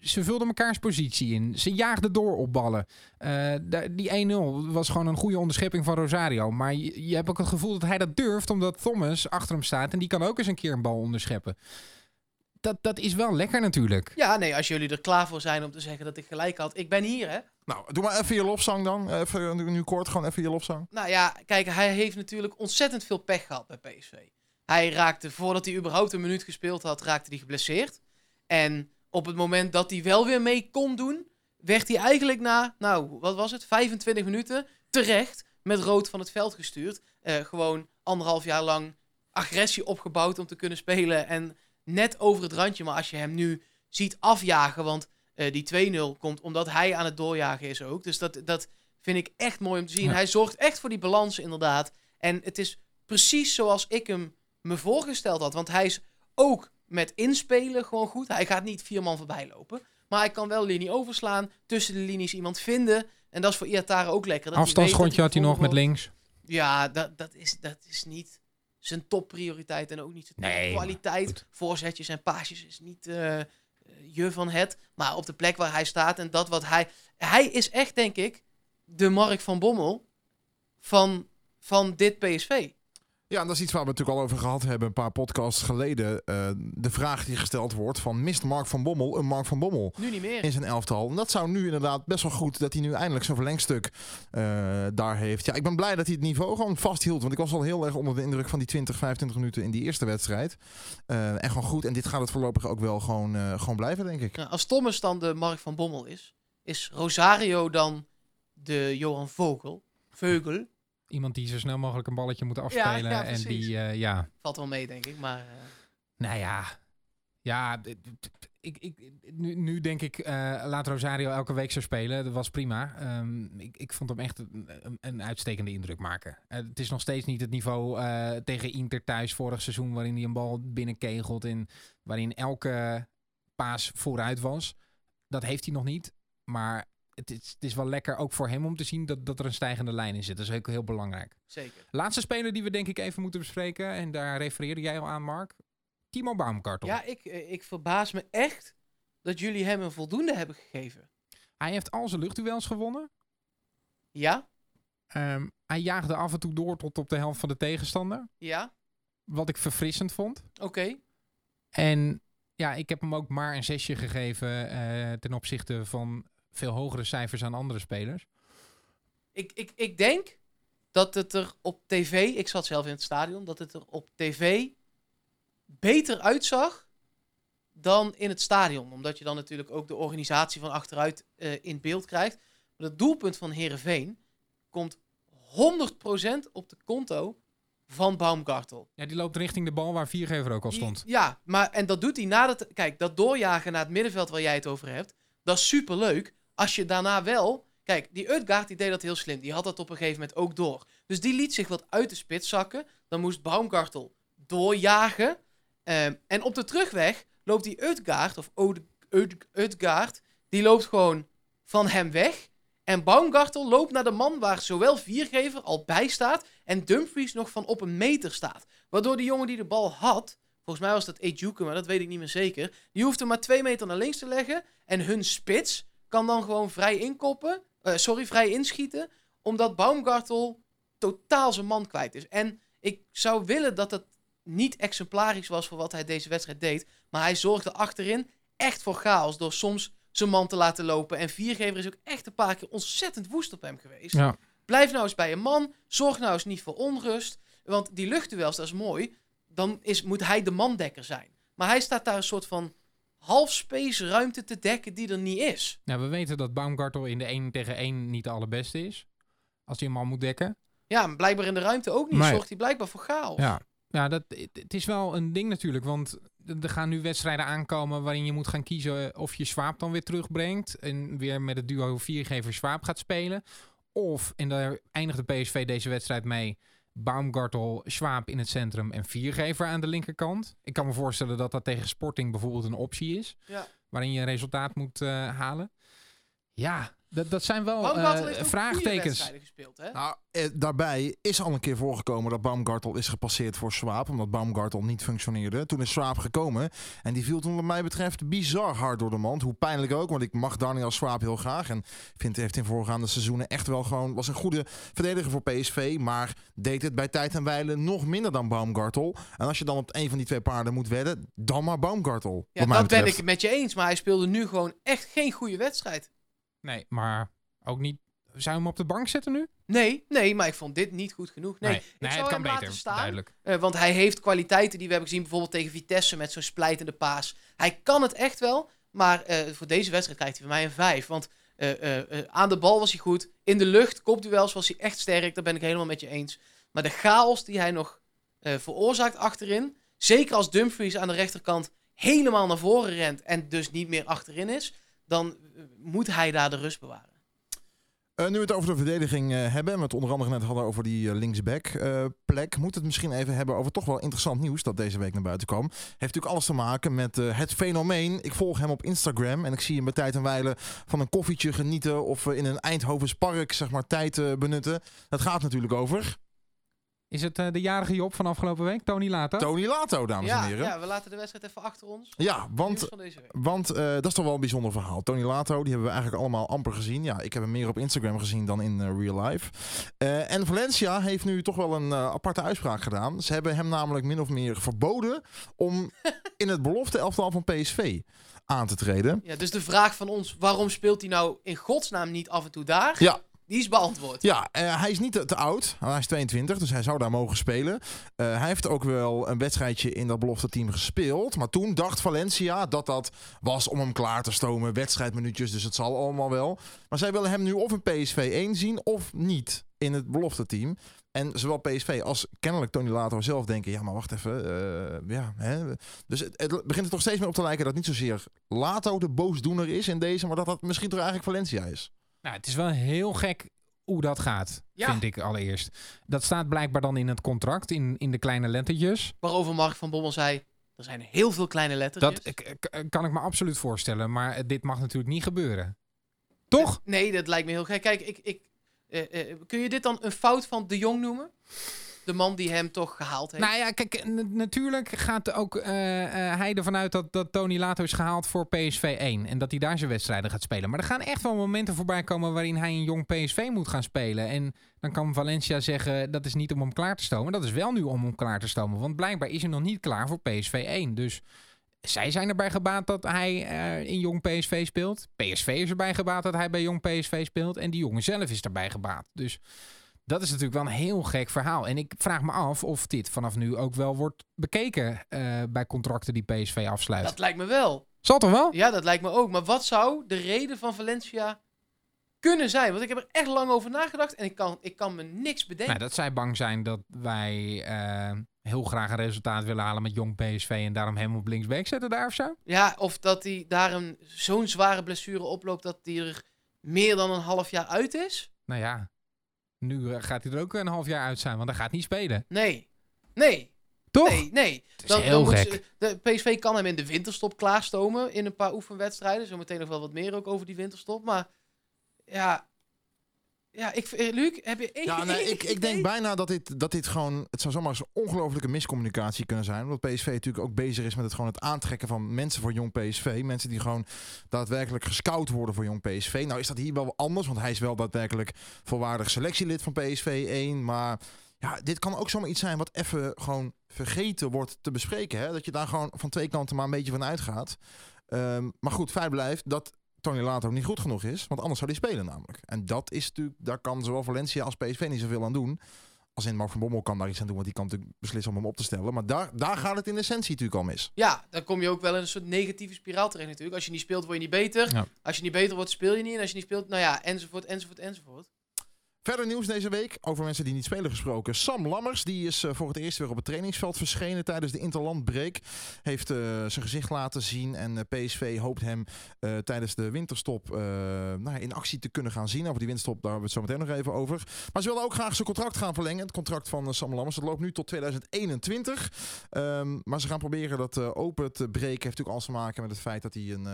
ze vulden mekaars positie in. Ze jaagden door op ballen. Uh, die 1-0 was gewoon een goede onderschepping van Rosario. Maar je, je, hebt ook het gevoel dat hij dat durft, omdat Thomas achter hem staat. En die kan ook eens een keer een bal onderscheppen. Dat, dat is wel lekker natuurlijk. Ja, nee, als jullie er klaar voor zijn om te zeggen dat ik gelijk had. Ik ben hier, hè. Nou, doe maar even je lofzang dan. Even, nu kort, gewoon even je lofzang. Nou ja, kijk, hij heeft natuurlijk ontzettend veel pech gehad bij PSV. Hij raakte, voordat hij überhaupt een minuut gespeeld had, raakte hij geblesseerd. En op het moment dat hij wel weer mee kon doen, werd hij eigenlijk na, nou, wat was het, 25 minuten terecht met rood van het veld gestuurd. Uh, gewoon anderhalf jaar lang agressie opgebouwd om te kunnen spelen en net over het randje. Maar als je hem nu ziet afjagen, want uh, die 2-0 komt omdat hij aan het doorjagen is ook. Dus dat, dat vind ik echt mooi om te zien. Ja. Hij zorgt echt voor die balans inderdaad. En het is precies zoals ik hem me voorgesteld had. Want hij is ook met inspelen gewoon goed. Hij gaat niet vier man voorbij lopen. Maar hij kan wel linie overslaan, tussen de linies iemand vinden. En dat is voor Iatare ook lekker. Afstandsgrondje had hij nog met links. Ja, dat, dat, is, dat is niet zijn topprioriteit en ook niet zijn nee, kwaliteit. Voorzetjes en paasjes is niet uh, je van het. Maar op de plek waar hij staat en dat wat hij... Hij is echt, denk ik, de Mark van Bommel van, van dit PSV. Ja, en dat is iets waar we natuurlijk al over gehad hebben, een paar podcasts geleden. Uh, de vraag die gesteld wordt van, mist Mark van Bommel een Mark van Bommel? Nu niet meer. In zijn elftal. En dat zou nu inderdaad best wel goed, dat hij nu eindelijk zo'n verlengstuk uh, daar heeft. Ja, ik ben blij dat hij het niveau gewoon vasthield. Want ik was al heel erg onder de indruk van die 20, 25 minuten in die eerste wedstrijd. Uh, en gewoon goed. En dit gaat het voorlopig ook wel gewoon, gewoon blijven, denk ik. Als Thomas dan de Mark van Bommel is, is Rosario dan de Johan Vogel? Veugel? Iemand die zo snel mogelijk een balletje moet afspelen. Ja, ja, en die, uh, ja. Valt wel mee, denk ik. Maar, uh... Nou ja. Ja, ik, ik, nu, nu denk ik, uh, laat Rosario elke week zo spelen. Dat was prima. Um, ik, ik vond hem echt een, een uitstekende indruk maken. het is nog steeds niet het niveau tegen Inter thuis vorig seizoen... waarin hij een bal binnenkegelt en waarin elke paas vooruit was. Dat heeft hij nog niet. Maar het is, het is wel lekker ook voor hem om te zien dat, dat er een stijgende lijn in zit. Dat is ook heel belangrijk. Zeker. Laatste speler die we denk ik even moeten bespreken. En daar refereerde jij al aan, Mark. Timo Baumgartel. Ja, ik, eh, ik verbaas me echt dat jullie hem een voldoende hebben gegeven. Hij heeft al zijn luchtduels gewonnen. Ja? Ehm, hij jaagde af en toe door tot op de helft van de tegenstander. Ja? Wat ik verfrissend vond. Oké. En ja, ik heb hem ook maar een zesje gegeven eh, ten opzichte van veel hogere cijfers aan andere spelers. Ik, ik, ik denk dat het er op tv, ik zat zelf in het stadion, dat het er op tv beter uitzag dan in het stadion. Omdat je dan natuurlijk ook de organisatie van achteruit eh, in beeld krijgt. Maar het doelpunt van Herenveen komt 100% op de konto van Baumgartel. Ja, die loopt richting de bal waar Viergever ook al stond. Ja, maar en dat doet hij nadat... Kijk, dat doorjagen naar het middenveld waar jij het over hebt, dat is superleuk. Als je daarna wel... Kijk, die Utgaard die deed dat heel slim. Die had dat op een gegeven moment ook door. Dus die liet zich wat uit de spits zakken. Dan moest Baumgartel doorjagen. Ehm, en op de terugweg loopt die Utgaard, of Utgaard, die loopt gewoon van hem weg. En Baumgartel loopt naar de man waar zowel Viergever al bij staat en Dumfries nog van op een meter staat. Waardoor die jongen die de bal had, volgens mij was dat Ejuke, maar dat weet ik niet meer zeker, die hoeft hem maar twee meter naar links te leggen en hun spits kan dan gewoon vrij inkoppen, eh, sorry, vrij inschieten, omdat Baumgartel totaal zijn man kwijt is. En ik zou willen dat het niet exemplarisch was voor wat hij deze wedstrijd deed, maar hij zorgde achterin echt voor chaos door soms zijn man te laten lopen. En Viergever is ook echt een paar keer ontzettend woest op hem geweest. Ja. Blijf nou eens bij een man. Zorg nou eens niet voor onrust. Want die luchtduels, dat is mooi. Dan is, moet hij de mandekker zijn. Maar hij staat daar een soort van half space ruimte te dekken die er niet is. Nou, we weten dat Baumgartel in de 1 tegen 1 niet de allerbeste is. Als hij een man moet dekken. Ja, maar blijkbaar in de ruimte ook niet. Nee. Zorgt hij blijkbaar voor chaos. Ja, ja dat, het het is wel een ding natuurlijk. Want er gaan nu wedstrijden aankomen waarin je moet gaan kiezen of je Swaap dan weer terugbrengt. En weer met het duo viergever Swaap gaat spelen. Of, en daar eindigde PSV deze wedstrijd mee, Baumgartel, Swaap in het centrum en viergever aan de linkerkant. Ik kan me voorstellen dat dat tegen Sporting bijvoorbeeld een optie is. Ja. Waarin je een resultaat moet eh, halen. Ja, dat, dat zijn wel eh, goede vraagtekens. gespeeld, hè? Nou, eh, daarbij is al een keer voorgekomen dat Baumgartel is gepasseerd voor Swaap. Omdat Baumgartel niet functioneerde. Toen is Swaap gekomen. En die viel toen wat mij betreft bizar hard door de mand. Hoe pijnlijk ook. Want ik mag Daniel Swaap heel graag. En vind heeft in voorgaande seizoenen echt wel gewoon... Was een goede verdediger voor PSV. Maar deed het bij tijd en wijle nog minder dan Baumgartel. En als je dan op een van die twee paarden moet wedden. Dan maar Baumgartel. Ja, dat ben ik het met je eens. Maar hij speelde nu gewoon echt geen goede wedstrijd. Nee, maar ook niet. Zou je hem op de bank zetten nu? Nee, nee, maar ik vond dit niet goed genoeg. Nee, ik nee zou het kan beter. staan. Duidelijk. Eh, want hij heeft kwaliteiten die we hebben gezien, bijvoorbeeld tegen Vitesse met zo'n splijtende paas. Hij kan het echt wel, maar eh, voor deze wedstrijd krijgt hij van mij een 5. Want eh, aan de bal was hij goed, in de lucht, kopduels was hij echt sterk, daar ben ik helemaal met je eens. Maar de chaos die hij nog veroorzaakt achterin, zeker als Dumfries aan de rechterkant helemaal naar voren rent en dus niet meer achterin is, dan eh, moet hij daar de rust bewaren. Eh, nu we het over de verdediging eh, hebben, en we het onder andere net hadden over die eh, linksback plek, moet het misschien even hebben over toch wel interessant nieuws dat deze week naar buiten kwam. Heeft natuurlijk alles te maken met het fenomeen. Ik volg hem op Instagram en ik zie hem bij tijd en wijle van een koffietje genieten of in een Eindhovens park zeg maar tijd benutten. Het gaat natuurlijk over Is het eh, de jarige Job van afgelopen week, Tony Lato? Tony Lato, dames en heren. ja, we laten de wedstrijd even achter ons. Ja, want. Want eh, dat is toch wel een bijzonder verhaal. Tony Lato, die hebben we eigenlijk allemaal amper gezien. Ja, ik heb hem meer op Instagram gezien dan in eh, real life. Eh, en Valencia heeft nu toch wel een aparte uitspraak gedaan. Ze hebben hem namelijk min of meer verboden om in het belofte elftal van PSV aan te treden. Ja, dus de vraag van ons, waarom speelt hij nou in godsnaam niet af en toe daar? Ja, Die is beantwoord. Ja, eh, hij is niet te, oud. Hij is 22, dus hij zou daar mogen spelen. Eh, hij heeft ook wel een wedstrijdje in dat belofte team gespeeld. Maar toen dacht Valencia dat dat was om hem klaar te stomen. Wedstrijdminuutjes, dus het zal allemaal wel. Maar zij willen hem nu of in PSV 1 zien of niet in het belofte team. En zowel PSV als kennelijk Tony Lato zelf denken... ja, maar wacht even. eh, ja, hè. Dus het, het begint er toch steeds meer op te lijken... dat niet zozeer Lato de boosdoener is in deze... maar dat dat misschien toch eigenlijk Valencia is. Nou, het is wel heel gek hoe dat gaat, Ja. vind ik allereerst. Dat staat blijkbaar dan in het contract, in, in de kleine lettertjes. Waarover Mark van Bommel zei, er zijn heel veel kleine lettertjes. Dat k- kan ik me absoluut voorstellen, maar eh, dit mag natuurlijk niet gebeuren. Toch? Nee, dat lijkt me heel gek. Kijk, ik, ik, eh, eh, kun je dit dan een fout van de Jong noemen? De man die hem toch gehaald heeft. Nou ja, kijk, natuurlijk gaat ook eh, eh, hij ervan uit dat, dat Tony Lato is gehaald voor PSV 1. En dat hij daar zijn wedstrijden gaat spelen. Maar er gaan echt wel momenten voorbij komen waarin hij een jong PSV moet gaan spelen. En dan kan Valencia zeggen, dat is niet om hem klaar te stomen. Dat is wel nu om hem klaar te stomen. Want blijkbaar is hij nog niet klaar voor PSV 1. Dus zij zijn erbij gebaat dat hij eh, in jong PSV speelt. PSV is erbij gebaat dat hij bij jong PSV speelt. En die jongen zelf is erbij gebaat. Dus dat is natuurlijk wel een heel gek verhaal. En ik vraag me af of dit vanaf nu ook wel wordt bekeken eh, bij contracten die PSV afsluit. Dat lijkt me wel. Zal toch wel? Ja, dat lijkt me ook. Maar wat zou de reden van Valencia kunnen zijn? Want ik heb er echt lang over nagedacht en ik kan, ik kan me niks bedenken. Nou, dat zij bang zijn dat wij eh, heel graag een resultaat willen halen met jong PSV en daarom hem op linksback zetten daar of zo. Ja, of dat hij daar zo'n zware blessure oploopt dat hij er meer dan een half jaar uit is? Nou ja, nu gaat hij er ook een half jaar uit zijn, want hij gaat niet spelen. Nee. Nee. Toch? Nee, nee. is heel moet gek. ze- de PSV kan hem in de winterstop klaarstomen in een paar oefenwedstrijden. Zometeen nog wel wat meer ook over die winterstop. Maar ja, ja ik, eh, Luc, heb je Ja, nee, ik, ik denk bijna dat dit, dat dit gewoon... Het zou zomaar een ongelofelijke miscommunicatie kunnen zijn. Omdat PSV natuurlijk ook bezig is met het, gewoon het aantrekken van mensen voor jong PSV. Mensen die gewoon daadwerkelijk gescout worden voor jong PSV. Nou is dat hier wel anders, want hij is wel daadwerkelijk volwaardig selectielid van PSV 1. Maar ja, dit kan ook zomaar iets zijn wat even gewoon vergeten wordt te bespreken. Hè? Dat je daar gewoon van twee kanten maar een beetje van uitgaat. Ehm, maar goed, feit blijft dat Tony Lato niet goed genoeg is. Want anders zou hij spelen namelijk. En dat is natuurlijk, daar kan zowel Valencia als PSV niet zoveel aan doen. Als in Mark van Bommel kan daar iets aan doen, want die kan natuurlijk beslissen om hem op te stellen. Maar daar, daar gaat het in essentie natuurlijk al mis. Ja, dan kom je ook wel in een soort negatieve spiraal terecht natuurlijk. Als je niet speelt, word je niet beter. Ja. Als je niet beter wordt, speel je niet. En als je niet speelt, nou ja, enzovoort, enzovoort, enzovoort. Verder nieuws deze week over mensen die niet spelen gesproken. Sam Lammers, die is eh, voor het eerst weer op het trainingsveld verschenen tijdens de Interlandbreak. Heeft eh, zijn gezicht laten zien en eh, PSV hoopt hem tijdens de winterstop nou in actie te kunnen gaan zien. Over die winterstop, daar hebben we het zo meteen nog even over. Maar ze willen ook graag zijn contract gaan verlengen. Het contract van Sam Lammers, dat loopt nu tot 2021. Ehm, maar ze gaan proberen dat open te breken. Heeft natuurlijk alles te maken met het feit dat hij een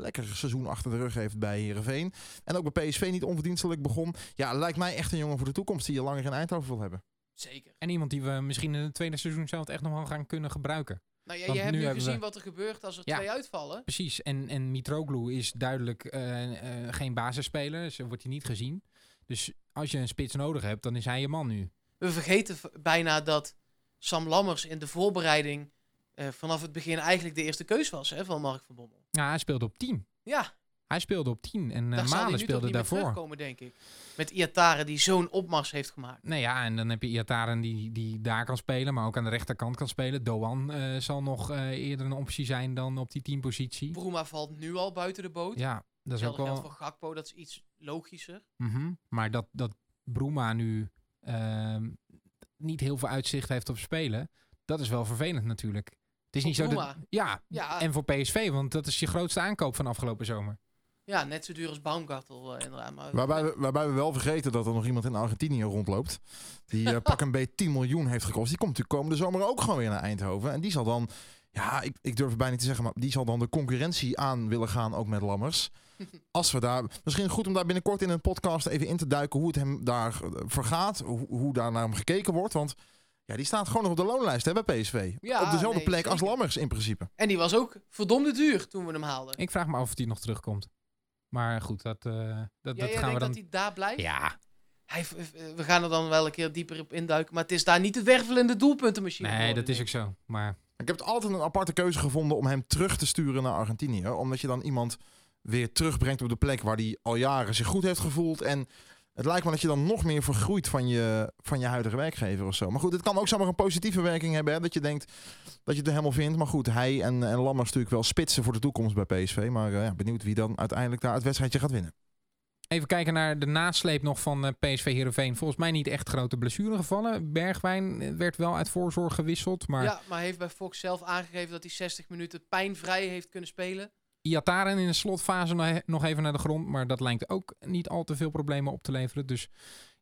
lekker seizoen achter de rug heeft bij Heerenveen. En ook bij PSV niet onverdienstelijk begon. Ja, lijkt mij echt een jongen voor de toekomst die je langer in Eindhoven wil hebben. Zeker. En iemand die we misschien in het tweede seizoen zelf echt nog wel gaan kunnen gebruiken. Nou ja, Want je hebt nu gezien we- wat er gebeurt als er Ja. twee uitvallen. Precies, en, en Mitroglou is duidelijk eh, eh, geen basisspeler, dus wordt hij niet gezien. Dus als je een spits nodig hebt, dan is hij je man nu. We vergeten bijna dat Sam Lammers in de voorbereiding eh, vanaf het begin eigenlijk de eerste keus was hè, van Mark van Bommel. Ja, hij speelde op 10. Ja, Hij speelde op 10 en uh, Malen speelde daarvoor. terugkomen, denk ik. Met Iatare die zo'n opmars heeft gemaakt. Nee, ja, en dan heb je Iataren die, die daar kan spelen, maar ook aan de rechterkant kan spelen. Doan eh, zal nog eh, eerder een optie zijn dan op die 10 positie. Bruma valt nu al buiten de boot. Ja, dat is ook wel... voor Gakpo, dat is iets logischer. Mhm. Maar dat, dat Bruma nu ehm, niet heel veel uitzicht heeft op spelen, dat is wel vervelend natuurlijk. Het is Voor niet zo dat... Ja, Ja, en voor PSV, want dat is je grootste aankoop van afgelopen zomer. Ja net zo duur als Baumgartel eh, inderdaad. Maar, Waarbij we, waarbij we wel vergeten dat er nog iemand in Argentinië rondloopt. Die eh, pak een beetje 10 miljoen heeft gekost. Die komt natuurlijk komende zomer ook gewoon weer naar Eindhoven. En die zal dan, ja, ik, ik durf het bijna niet te zeggen, maar die zal dan de concurrentie aan willen gaan, ook met Lammers. Als we daar, misschien goed om daar binnenkort in een podcast even in te duiken hoe het hem daar eh, vergaat. Hoe, hoe daar naar hem gekeken wordt. Want ja, die staat gewoon nog op de loonlijst hè, bij PSV. Ja, op dezelfde nee, plek als. Lammers in principe. En die was ook verdomde duur toen we hem haalden. Ik vraag me af of hij nog terugkomt. Maar goed, dat, eh, dat, Ja, dat jij gaan we dan... dat hij daar blijft? Ja, Hij, we gaan er dan wel een keer dieper op induiken. Maar het is daar niet de wervelende doelpuntenmachine. nee, geworden, dat is ook zo. Maar Ik heb het altijd een aparte keuze gevonden om hem terug te sturen naar Argentinië. Omdat je dan iemand weer terugbrengt op de plek waar hij al jaren zich goed heeft gevoeld. En het lijkt me dat je dan nog meer vergroeit van je, van je huidige werkgever of zo. Maar goed, het kan ook zomaar een positieve werking hebben. Hè, dat je denkt dat je het er helemaal vindt. Maar goed, hij en, en Lammers natuurlijk wel spitsen voor de toekomst bij PSV. Maar eh, ja, benieuwd wie dan uiteindelijk daar het wedstrijdje gaat winnen. Even kijken naar de nasleep nog van eh, PSV Heerenveen. Volgens mij niet echt grote blessuregevallen. Bergwijn eh, werd wel uit voorzorg gewisseld. Maar Ja, maar heeft bij Fox zelf aangegeven dat hij 60 minuten pijnvrij heeft kunnen spelen. Iataren in de slotfase nog- even naar de grond. Maar dat lijkt ook niet al te veel problemen op te leveren. Dus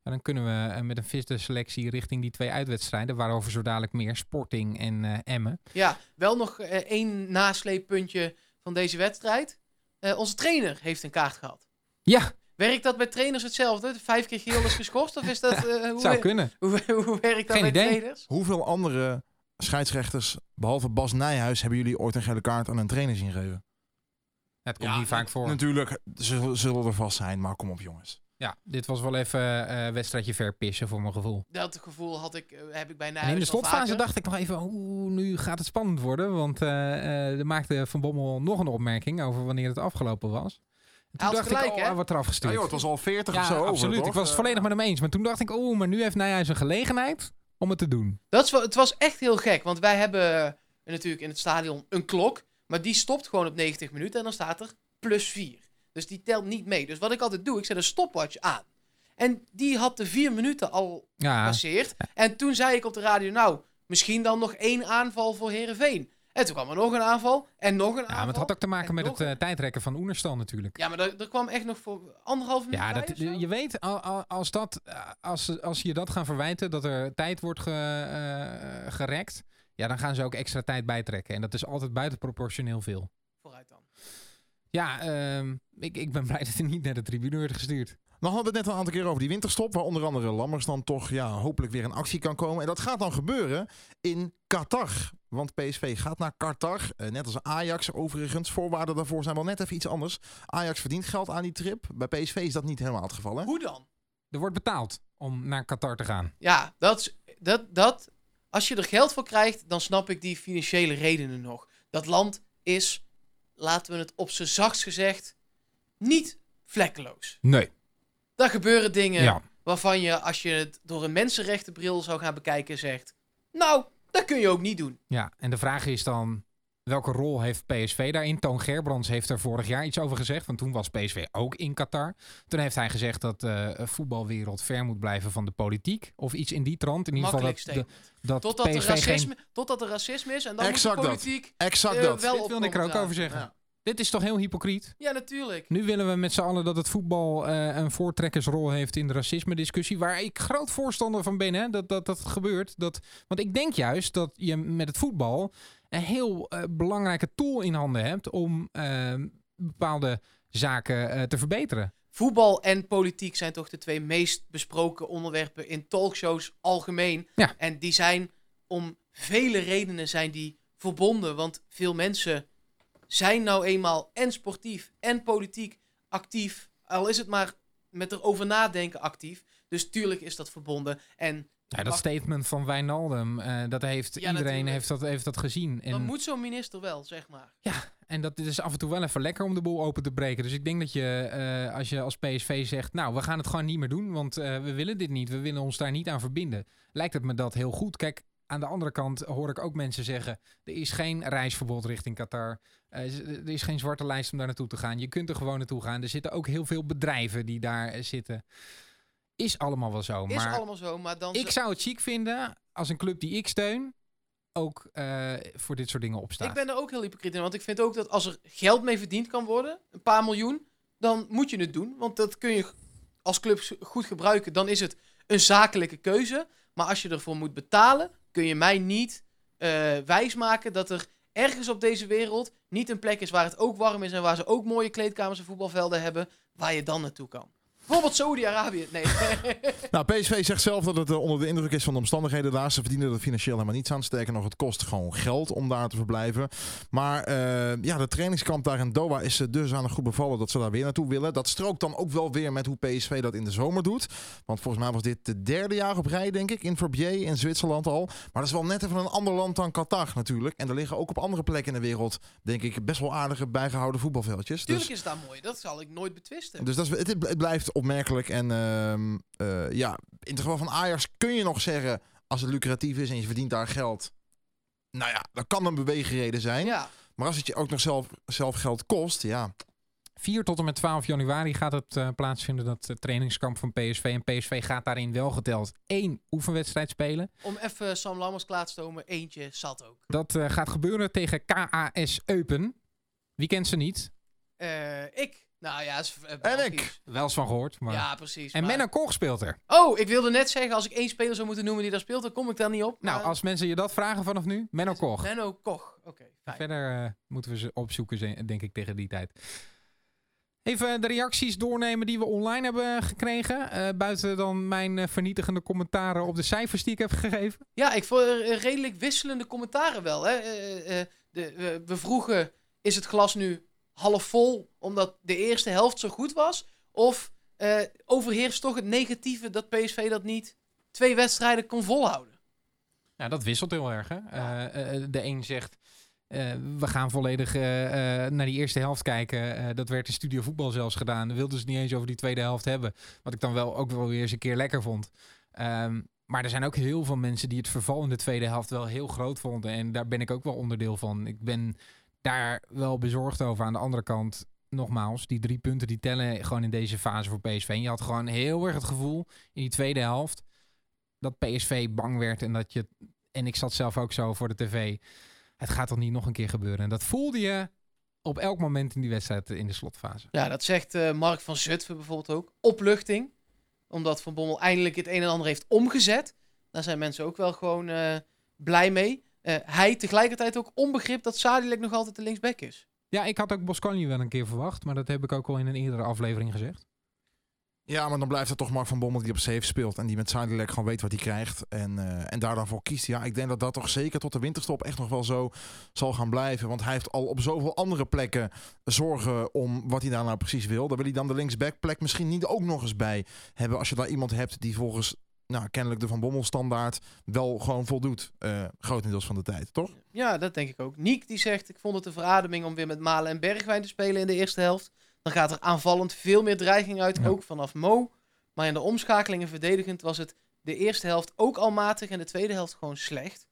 ja, dan kunnen we eh, met een viste selectie richting die twee uitwedstrijden. Waarover zo dadelijk meer Sporting en eh, Emmen. Ja, wel nog eh, één nasleeppuntje van deze wedstrijd. Eh, onze trainer heeft een kaart gehad. Ja, Werkt dat bij trainers hetzelfde? De Vijf keer geel is geschorst? Of is dat... eh, hoe, Zou kunnen. hoe, hoe werkt dat Geen bij idee. trainers? Hoeveel andere scheidsrechters, behalve Bas Nijhuis, hebben jullie ooit een gele kaart aan een trainer zien geven? Het komt Ja, niet vaak voor. Natuurlijk zullen, zullen er vast zijn, maar kom op jongens. Ja, dit was wel even eh wedstrijdje verpissen voor mijn gevoel. Dat gevoel had ik, eh, heb ik bij En Nijhuis in de slotfase dacht ik nog even, oeh, nu gaat het spannend worden. Want eh eh, er maakte Van Bommel nog een opmerking over wanneer het afgelopen was. En toen dacht ik, gelijk, oh, hè? hij wordt eraf Ja, gestuurd. joh, het was al 40 Ja, of zo over, absoluut. Ik was het volledig met hem eens. Maar toen dacht ik, oeh, maar nu heeft Nijhuis een gelegenheid om het te doen. Dat is wel, het was echt heel gek, want wij hebben natuurlijk in het stadion een klok, maar die stopt gewoon op 90 minuten en dan staat er plus 4. Dus die telt niet mee. Dus wat ik altijd doe, ik zet een stopwatch aan. En die had de vier minuten al Ja, gepasseerd. En toen zei ik op de radio, nou, misschien dan nog één aanval voor Herenveen. En toen kwam er nog een aanval en nog een ja aanval. maar het had ook te maken en met het eh, tijdrekken van Oenerstal natuurlijk. Ja, maar er, er kwam echt nog voor anderhalf minuut Ja, dat, je weet, al- al- als, dat, eh, als, als je dat gaan verwijten, dat er tijd wordt ge, eh, gerekt, ja, dan gaan ze ook extra tijd bijtrekken. En dat is altijd buitenproportioneel veel. Vooruit dan. Ja, ehm, ik, ik ben blij dat hij niet naar de tribune werd gestuurd. Dan hadden we het net al een aantal keer over die winterstop, waar onder andere Lammers dan toch ja, hopelijk weer in actie kan komen. En dat gaat dan gebeuren in Qatar. Want PSV gaat naar Qatar, eh, net als Ajax overigens. Voorwaarden daarvoor zijn wel net even iets anders. Ajax verdient geld aan die trip. Bij PSV is dat niet helemaal het geval. Hè? Hoe dan? Er wordt betaald om naar Qatar te gaan. Ja, dat, is- dat, dat, als je er geld voor krijgt, dan snap ik die financiële redenen nog. Dat land is, laten we het op z'n zachtst gezegd, niet vlekkeloos. Nee. Daar gebeuren dingen Ja. waarvan je, als je het door een mensenrechtenbril zou gaan bekijken, zegt... Nou, dat kun je ook niet doen. ja, en de vraag is dan, welke rol heeft PSV daarin? Toon Gerbrands heeft er vorig jaar iets over gezegd, want toen was PSV ook in Qatar. Toen heeft hij gezegd dat de voetbalwereld ver moet blijven van de politiek. Of iets in die trant. In ieder geval dat, de, dat Totdat er, PSV geen racisme, totdat er racisme is en dan Exact moet de dat. politiek Exact eh, dat. wel Dit wilde ik er ook over zeggen. Ja. Dit is toch heel hypocriet? Ja, natuurlijk. Nu willen we met z'n allen dat het voetbal eh, een voortrekkersrol heeft in de racisme-discussie. Waar ik groot voorstander van ben, hè, dat, dat dat gebeurt. Dat, want ik denk juist dat je met het voetbal een heel eh, belangrijke tool in handen hebt om eh, bepaalde zaken eh, te verbeteren. Voetbal en politiek zijn toch de twee meest besproken onderwerpen in talkshows algemeen. Ja. En die zijn om vele redenen zijn die verbonden. Want veel mensen zijn nou eenmaal en sportief en politiek actief. Al is het maar met erover nadenken actief. Dus tuurlijk is dat verbonden. En Ja, dat statement van Wijnaldum, eh, dat heeft Ja, iedereen natuurlijk. heeft dat, heeft dat gezien. En, dan moet zo'n minister wel, zeg maar. En dat is af en toe wel even lekker om de boel open te breken. Dus ik denk dat je, eh, als je als PSV zegt, nou, we gaan het gewoon niet meer doen, want eh, we willen dit niet, we willen ons daar niet aan verbinden. Lijkt het me dat heel goed. Kijk, aan de andere kant hoor ik ook mensen zeggen, er is geen reisverbod richting Qatar. Er is geen zwarte lijst om daar naartoe te gaan. Je kunt er gewoon naartoe gaan. Er zitten ook heel veel bedrijven die daar zitten. Is allemaal wel zo. Is maar allemaal zo, maar dan... ik zou het chic vinden als een club die ik steun ook eh, voor dit soort dingen opstaat. Ik ben er ook heel hypocriet in, want ik vind ook dat als er geld mee verdiend kan worden, een paar miljoen, dan moet je het doen. Want dat kun je als club goed gebruiken, dan is het een zakelijke keuze. Maar als je ervoor moet betalen, kun je mij niet eh, wijsmaken dat er ergens op deze wereld niet een plek is waar het ook warm is en waar ze ook mooie kleedkamers en voetbalvelden hebben, waar je dan naartoe kan. Bijvoorbeeld Saudi-Arabië. Nee. Nou, PSV zegt zelf dat het eh, onder de indruk is van de omstandigheden daar. Ze verdienen er financieel helemaal niets aan. Sterker nog, het kost gewoon geld om daar te verblijven. Maar eh, ja, de trainingskamp daar in Doha is ze dus aan een goed bevallen dat ze daar weer naartoe willen. Dat strookt dan ook wel weer met hoe PSV dat in de zomer doet. Want volgens mij was dit de derde jaar op rij, denk ik, in Verbier in Zwitserland al. Maar dat is wel net even een ander land dan Qatar natuurlijk. En er liggen ook op andere plekken in de wereld, denk ik, best wel aardige bijgehouden voetbalveldjes. Tuurlijk Dus, is daar mooi, dat zal ik nooit betwisten. dus dat is, het, het blijft opmerkelijk. En ehm, eh, ja, in het geval van Ajax kun je nog zeggen, als het lucratief is en je verdient daar geld. Nou ja, dat kan een beweegreden zijn. Ja, Maar als het je ook nog zelf, zelf geld kost, ja. 4 tot en met 12 januari gaat het eh, plaatsvinden, dat eh, trainingskamp van PSV. En PSV gaat daarin wel geteld één oefenwedstrijd spelen. om even Sam Lammers klaar te stomen, eentje zat ook. Dat eh, gaat gebeuren tegen KAS Eupen. Wie kent ze niet? Eh, ik. Nou ja, is, eh, En ik. Wel eens van gehoord. Maar... Ja, precies. en maar- Menno Koch speelt er. Oh, ik wilde net zeggen, als ik één speler zou moeten noemen die daar speelt, dan kom ik daar niet op. Nou, als mensen je dat vragen vanaf nu, Menno Koch. Menno Koch. Oké, fijn. Verder eh, moeten we ze opzoeken, denk ik, tegen die tijd. Even de reacties doornemen die we online hebben gekregen. Eh, buiten dan mijn eh, vernietigende commentaren op de cijfers die ik heb gegeven. Ja, ik vond eh, redelijk wisselende commentaren wel. Hè? Eh, eh, de, we vroegen, is het glas nu half vol omdat de eerste helft zo goed was? Of eh, overheerst toch het negatieve dat PSV dat niet twee wedstrijden kon volhouden? Ja, dat wisselt heel erg. Hè? Eh, eh, de een zegt, we gaan volledig naar die eerste helft kijken. Dat werd in Studio Voetbal zelfs gedaan. Wilden ze het niet eens over die tweede helft hebben. Wat ik dan wel ook wel weer eens een keer lekker vond. Ehm, maar er zijn ook heel veel mensen die het verval in de tweede helft wel heel groot vonden. En daar ben ik ook wel onderdeel van. Ik ben daar wel bezorgd over. Aan de andere kant, nogmaals, die drie punten die tellen gewoon in deze fase voor PSV. En je had gewoon heel erg het gevoel in die tweede helft dat PSV bang werd en dat je en ik zat zelf ook zo voor de tv. Het gaat toch niet nog een keer gebeuren. En dat voelde je op elk moment in die wedstrijd in de slotfase. Ja, dat zegt eh, Mark van Zutphen bijvoorbeeld ook. Opluchting. Omdat Van Bommel eindelijk het een en ander heeft omgezet. Daar zijn mensen ook wel gewoon eh, blij mee. Eh, hij tegelijkertijd ook onbegrip dat Sadilek nog altijd de linksback is. Ja, ik had ook Boscagli wel een keer verwacht, maar dat heb ik ook al in een eerdere aflevering gezegd. Ja, maar dan blijft het toch Mark van Bommel die op safe speelt. En die met Zuiderlek gewoon weet wat hij krijgt. En, eh en daar dan voor kiest. Ja, ik denk dat dat toch zeker tot de winterstop echt nog wel zo zal gaan blijven. Want hij heeft al op zoveel andere plekken zorgen om wat hij daar nou precies wil. Daar wil hij dan de linksbackplek misschien niet ook nog eens bij hebben. Als je daar iemand hebt die volgens nou, kennelijk de Van Bommel standaard wel gewoon voldoet. eh grotendeels van de tijd, toch? Ja, dat denk ik ook. Niek die zegt, ik vond het een verademing om weer met Malen en Bergwijn te spelen in de eerste helft. Dan gaat er aanvallend veel meer dreiging uit, Ja. ook vanaf Mo. Maar in de omschakelingen verdedigend was het de eerste helft ook al matig en de tweede helft gewoon slecht.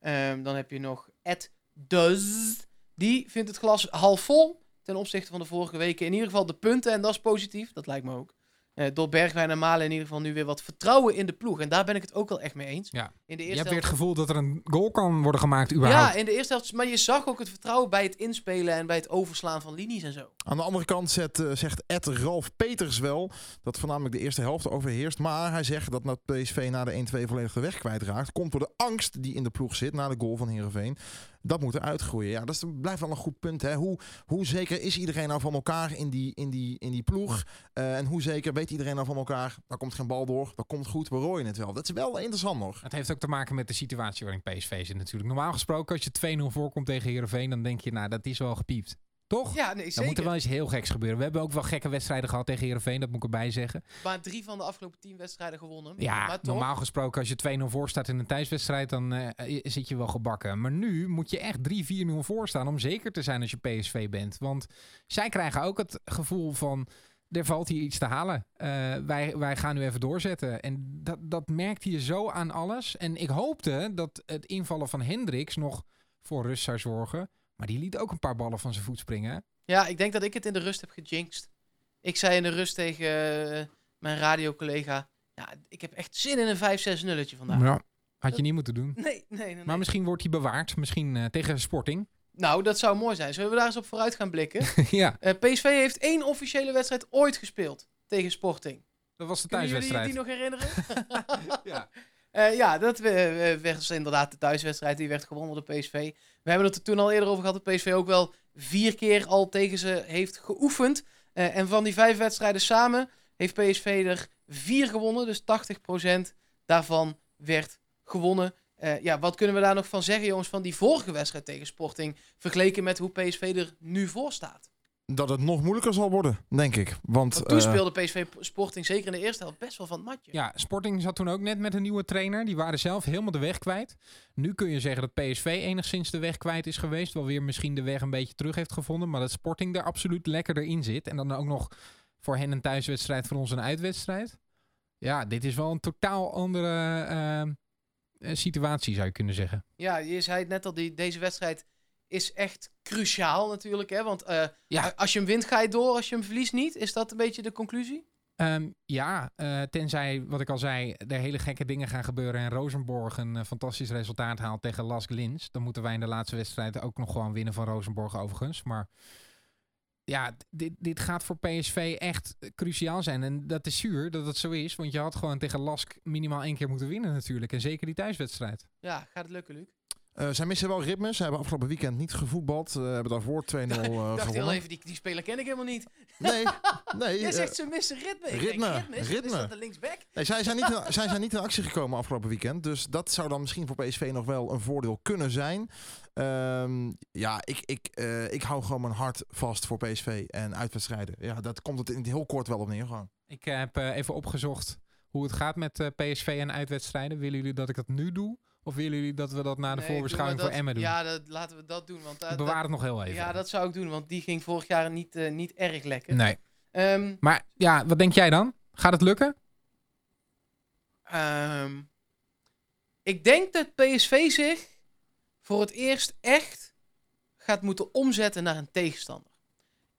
Ehm, dan heb je nog Ed Duz. Die vindt het glas half vol ten opzichte van de vorige weken. In ieder geval de punten en dat is positief, dat lijkt me ook. Eh, door Bergwijn en Malen in ieder geval nu weer wat vertrouwen in de ploeg. En daar ben ik het ook wel echt mee eens. Ja. In de Je eerste hebt weer het gevoel dat er een goal kan worden gemaakt überhaupt. ja, in de eerste helft. Maar je zag ook het vertrouwen bij het inspelen en bij het overslaan van linies en zo. Aan de andere kant zet, eh, zegt Ed Ralf Peters wel dat voornamelijk de eerste helft overheerst. Maar hij zegt dat dat PSV na de 1-2 volledig de weg kwijtraakt. Komt door de angst die in de ploeg zit na de goal van Heerenveen. Dat moet uitgroeien. Ja, dat is, blijft wel een goed punt. Hè? Hoe, hoe zeker is iedereen nou van elkaar in die, in die, in die ploeg? Eh, en hoe zeker weet iedereen nou van elkaar? Daar komt geen bal door, dat komt goed, we rooien het wel. Dat is wel interessant nog. Het heeft ook te maken met de situatie waarin PSV zit natuurlijk. Normaal gesproken, als je 2-0 voorkomt tegen Heerenveen, dan denk je, nou, dat is wel gepiept. Toch? Ja, nee, Dan zeker. moet er wel iets heel geks gebeuren. We hebben ook wel gekke wedstrijden gehad tegen Heerenveen, dat moet ik erbij zeggen. Maar drie van de afgelopen tien wedstrijden gewonnen. Ja, maar toch, normaal gesproken als je 2-0 voor staat in een thuiswedstrijd, dan eh, zit je wel gebakken. Maar nu moet je echt 3-4-0 voor staan om zeker te zijn als je PSV bent. Want zij krijgen ook het gevoel van, er valt hier iets te halen. Eh, wij, wij gaan nu even doorzetten. En dat, dat merkte je zo aan alles. En ik hoopte dat het invallen van Hendricks nog voor rust zou zorgen. Maar die liet ook een paar ballen van zijn voet springen. Ja, ik denk dat ik het in de rust heb gejinxed. Ik zei in de rust tegen eh, mijn radiocollega... Ja, ik heb echt zin in een 5-6 nulletje vandaag. Ja, had je niet moeten doen. Nee, nee, nee. nee. Maar misschien wordt hij bewaard. Misschien eh, tegen Sporting. Nou, dat zou mooi zijn. Zullen we daar eens op vooruit gaan blikken? ja, Eh, PSV heeft één officiële wedstrijd ooit gespeeld tegen Sporting. dat was de Kunnen jullie thuiswedstrijd. die nog herinneren? Ja. Eh, ja, dat was inderdaad de thuiswedstrijd. Die werd gewonnen door PSV. We hebben het er toen al eerder over gehad dat PSV ook wel vier keer al tegen ze heeft geoefend. Eh, en van die vijf wedstrijden samen heeft PSV er vier gewonnen. Dus 80% daarvan werd gewonnen. Eh, ja, wat kunnen we daar nog van zeggen, jongens, van die vorige wedstrijd tegen Sporting, vergeleken met hoe PSV er nu voor staat? Dat het nog moeilijker zal worden, denk ik. Want, Want toen eh, speelde PSV Sporting zeker in de eerste helft best wel van het matje. Ja, Sporting zat toen ook net met een nieuwe trainer. Die waren zelf helemaal de weg kwijt. Nu kun je zeggen dat PSV enigszins de weg kwijt is geweest. Wel weer misschien de weg een beetje terug heeft gevonden. Maar dat Sporting er absoluut lekkerder in zit. En dan ook nog voor hen een thuiswedstrijd, voor ons een uitwedstrijd. Ja, dit is wel een totaal andere eh, eh, situatie, zou je kunnen zeggen. Ja, je zei het net al, die, deze wedstrijd is echt cruciaal natuurlijk. Hè? Want eh, Ja. als je hem wint, ga je door. Als je hem verliest, niet. Is dat een beetje de conclusie? Ehm, ja, eh, tenzij, wat ik al zei, er hele gekke dingen gaan gebeuren en Rosenborg een eh, fantastisch resultaat haalt tegen Las Lins. Dan moeten wij in de laatste wedstrijd ook nog gewoon winnen van Rosenborg overigens. Maar ja, dit, dit gaat voor PSV echt cruciaal zijn. En dat is zuur dat het zo is, want je had gewoon tegen Lask minimaal één keer moeten winnen natuurlijk. En zeker die thuiswedstrijd. Ja, gaat het lukken, Luc? Eh, zij missen wel ritme. Ze hebben afgelopen weekend niet gevoetbald. Ze hebben daarvoor 2-0 eh Ik dacht heel gewonnen. even, die, die speler ken ik helemaal niet. Nee, nee. Jij eh, zegt ze missen ritme. Ik ritme, Denk, ritme. Is, ritme. is dat de linksback? Nee, zij zijn, niet in, zij zijn niet in actie gekomen afgelopen weekend. Dus dat zou dan misschien voor PSV nog wel een voordeel kunnen zijn. Ehm, ja, ik, ik, eh, ik hou gewoon mijn hart vast voor PSV en uitwedstrijden. Ja, dat komt het in het heel kort wel op neer gewoon. Ik eh, heb eh, even opgezocht hoe het gaat met eh, PSV en uitwedstrijden. Willen jullie dat ik dat nu doe? Of willen jullie dat we dat na de Nee, voorbeschouwing voor Emmen dat- doen? Ja, dat, laten we dat doen. Want, uh, bewaar het nog heel dat, even. ja, dat zou ik doen, want die ging vorig jaar niet, eh, niet erg lekker. Nee. Ehm, Maar ja, wat denk jij dan? Gaat het lukken? ehm, ik denk dat PSV zich voor het eerst echt gaat moeten omzetten naar een tegenstander.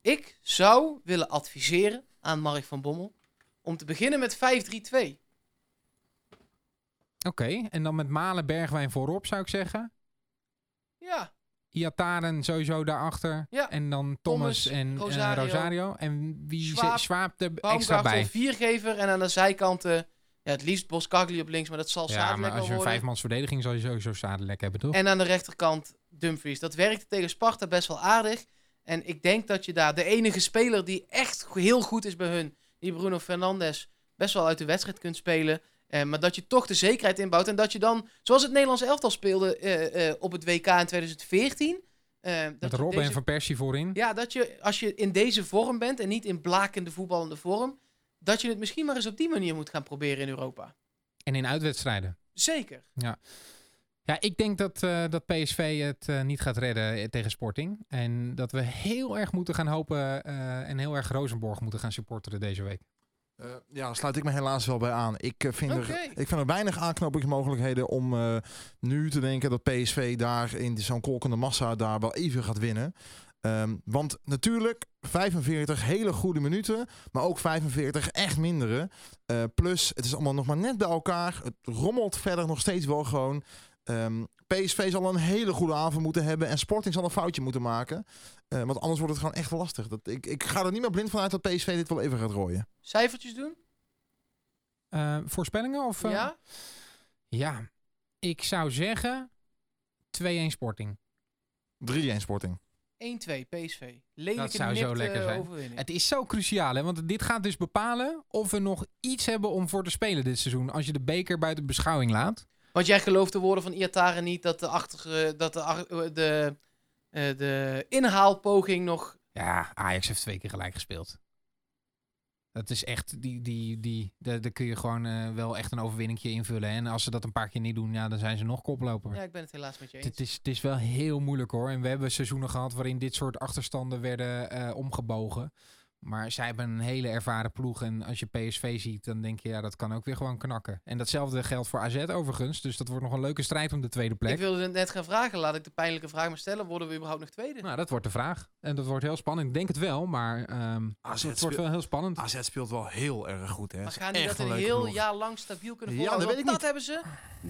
Ik zou willen adviseren aan Mark van Bommel om te beginnen met 5-3-2. Oké, en dan met Malen Bergwijn voorop zou ik zeggen. Ja, Iataren sowieso daarachter. Ja. En dan Thomas, Thomas, en Rosario. Rosario. En wie Swaap er extra bij? viergever en aan de zijkanten ja, het liefst Boskagli op links, maar dat zal Ja, maar als je een vijfmans verdediging zal je sowieso Sadilek hebben, toch? En aan de rechterkant Dumfries. Dat werkte tegen Sparta best wel aardig. En ik denk dat je daar de enige speler die echt heel goed is bij hun, die Bruno Fernandes, best wel uit de wedstrijd kunt spelen. Eh, maar dat je toch de zekerheid inbouwt. En dat je dan, zoals het Nederlands elftal speelde eh, eh, op het WK in 2014. eh, dat Met Robben deze- en Van Persie voorin. Ja, dat je als je in deze vorm bent en niet in blakende voetballende vorm, dat je het misschien maar eens op die manier moet gaan proberen in Europa. En in uitwedstrijden. Zeker. Ja, ik denk dat, dat PSV het niet gaat redden tegen Sporting. En dat we heel erg moeten gaan hopen en heel erg Rosenborg moeten gaan supporteren deze week. Eh, ja, daar sluit ik me helaas wel bij aan. Ik, eh, vind, er, ik vind er weinig aanknopingsmogelijkheden om eh, nu te denken dat PSV daar in zo'n kolkende massa daar wel even gaat winnen. Ehm, want natuurlijk, 45 hele goede minuten, maar ook 45 echt mindere. Plus, het is allemaal nog maar net bij elkaar. Het rommelt verder nog steeds wel gewoon. Ehm, PSV zal een hele goede avond moeten hebben en Sporting zal een foutje moeten maken. Eh, want anders wordt het gewoon echt lastig. Dat, ik, ik ga er niet meer blind van uit dat PSV dit wel even gaat rooien. Cijfertjes doen? Eh, voorspellingen? Of, eh? Ja? Ja, ik zou zeggen 2-1 Sporting. 3-1 Sporting. 1-2 PSV. Lelijke Dat zou zo lekker zijn. overwinning. Het is zo cruciaal, hè? want dit gaat dus bepalen of we nog iets hebben om voor te spelen dit seizoen. Als je de beker buiten beschouwing laat. Want jij gelooft de woorden van Iataren niet dat de, achter, dat de, eh, de, eh, de inhaalpoging nog... Ja, Ajax heeft twee keer gelijk gespeeld. Dat is echt, die, die, die, daar kun je gewoon eh, wel echt een overwinningje invullen. En als ze dat een paar keer niet doen, ja, dan zijn ze nog koploper. Ja, ik ben het helaas met je eens. Het is, het is wel heel moeilijk hoor. En we hebben seizoenen gehad waarin dit soort achterstanden werden omgebogen. Maar zij hebben een hele ervaren ploeg. En als je PSV ziet, dan denk je, ja, dat kan ook weer gewoon knakken. En datzelfde geldt voor AZ overigens. Dus dat wordt nog een leuke strijd om de tweede plek. Ik wilde het net gaan vragen. Laat ik de pijnlijke vraag maar stellen. Worden we überhaupt nog tweede? Nou, dat wordt de vraag. En dat wordt heel spannend. Ik denk het wel, maar ehm, AZ het wordt wel heel spannend. AZ speelt wel heel erg goed. Hè. maar gaan die dat een leuke heel ploeg. jaar lang stabiel kunnen Ja, volhouden? dat weet Want ik dat hebben ze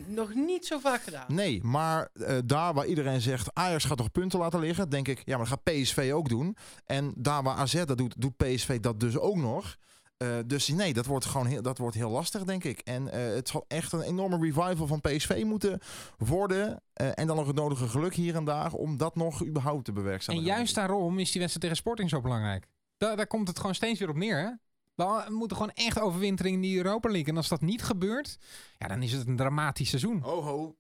nog niet zo vaak gedaan. Nee, maar eh, daar waar iedereen zegt Ajax gaat toch punten laten liggen, denk ik, ja, maar dat gaat PSV ook doen. En daar waar AZ dat doet, doet PSV dat dus ook nog. Eh, dus nee, dat wordt gewoon heel, dat wordt heel lastig, denk ik. En eh, het zal echt een enorme revival van PSV moeten worden. Eh, en dan nog het nodige geluk hier en daar om dat nog überhaupt te En bewerkstelligen. juist daarom is die wedstrijd tegen Sporting zo belangrijk. Daar, daar komt het gewoon steeds weer op neer. Hè? We moeten gewoon echt overwinteren in die Europa League. En als dat niet gebeurt, ja, dan is het een dramatisch seizoen. Ho ho.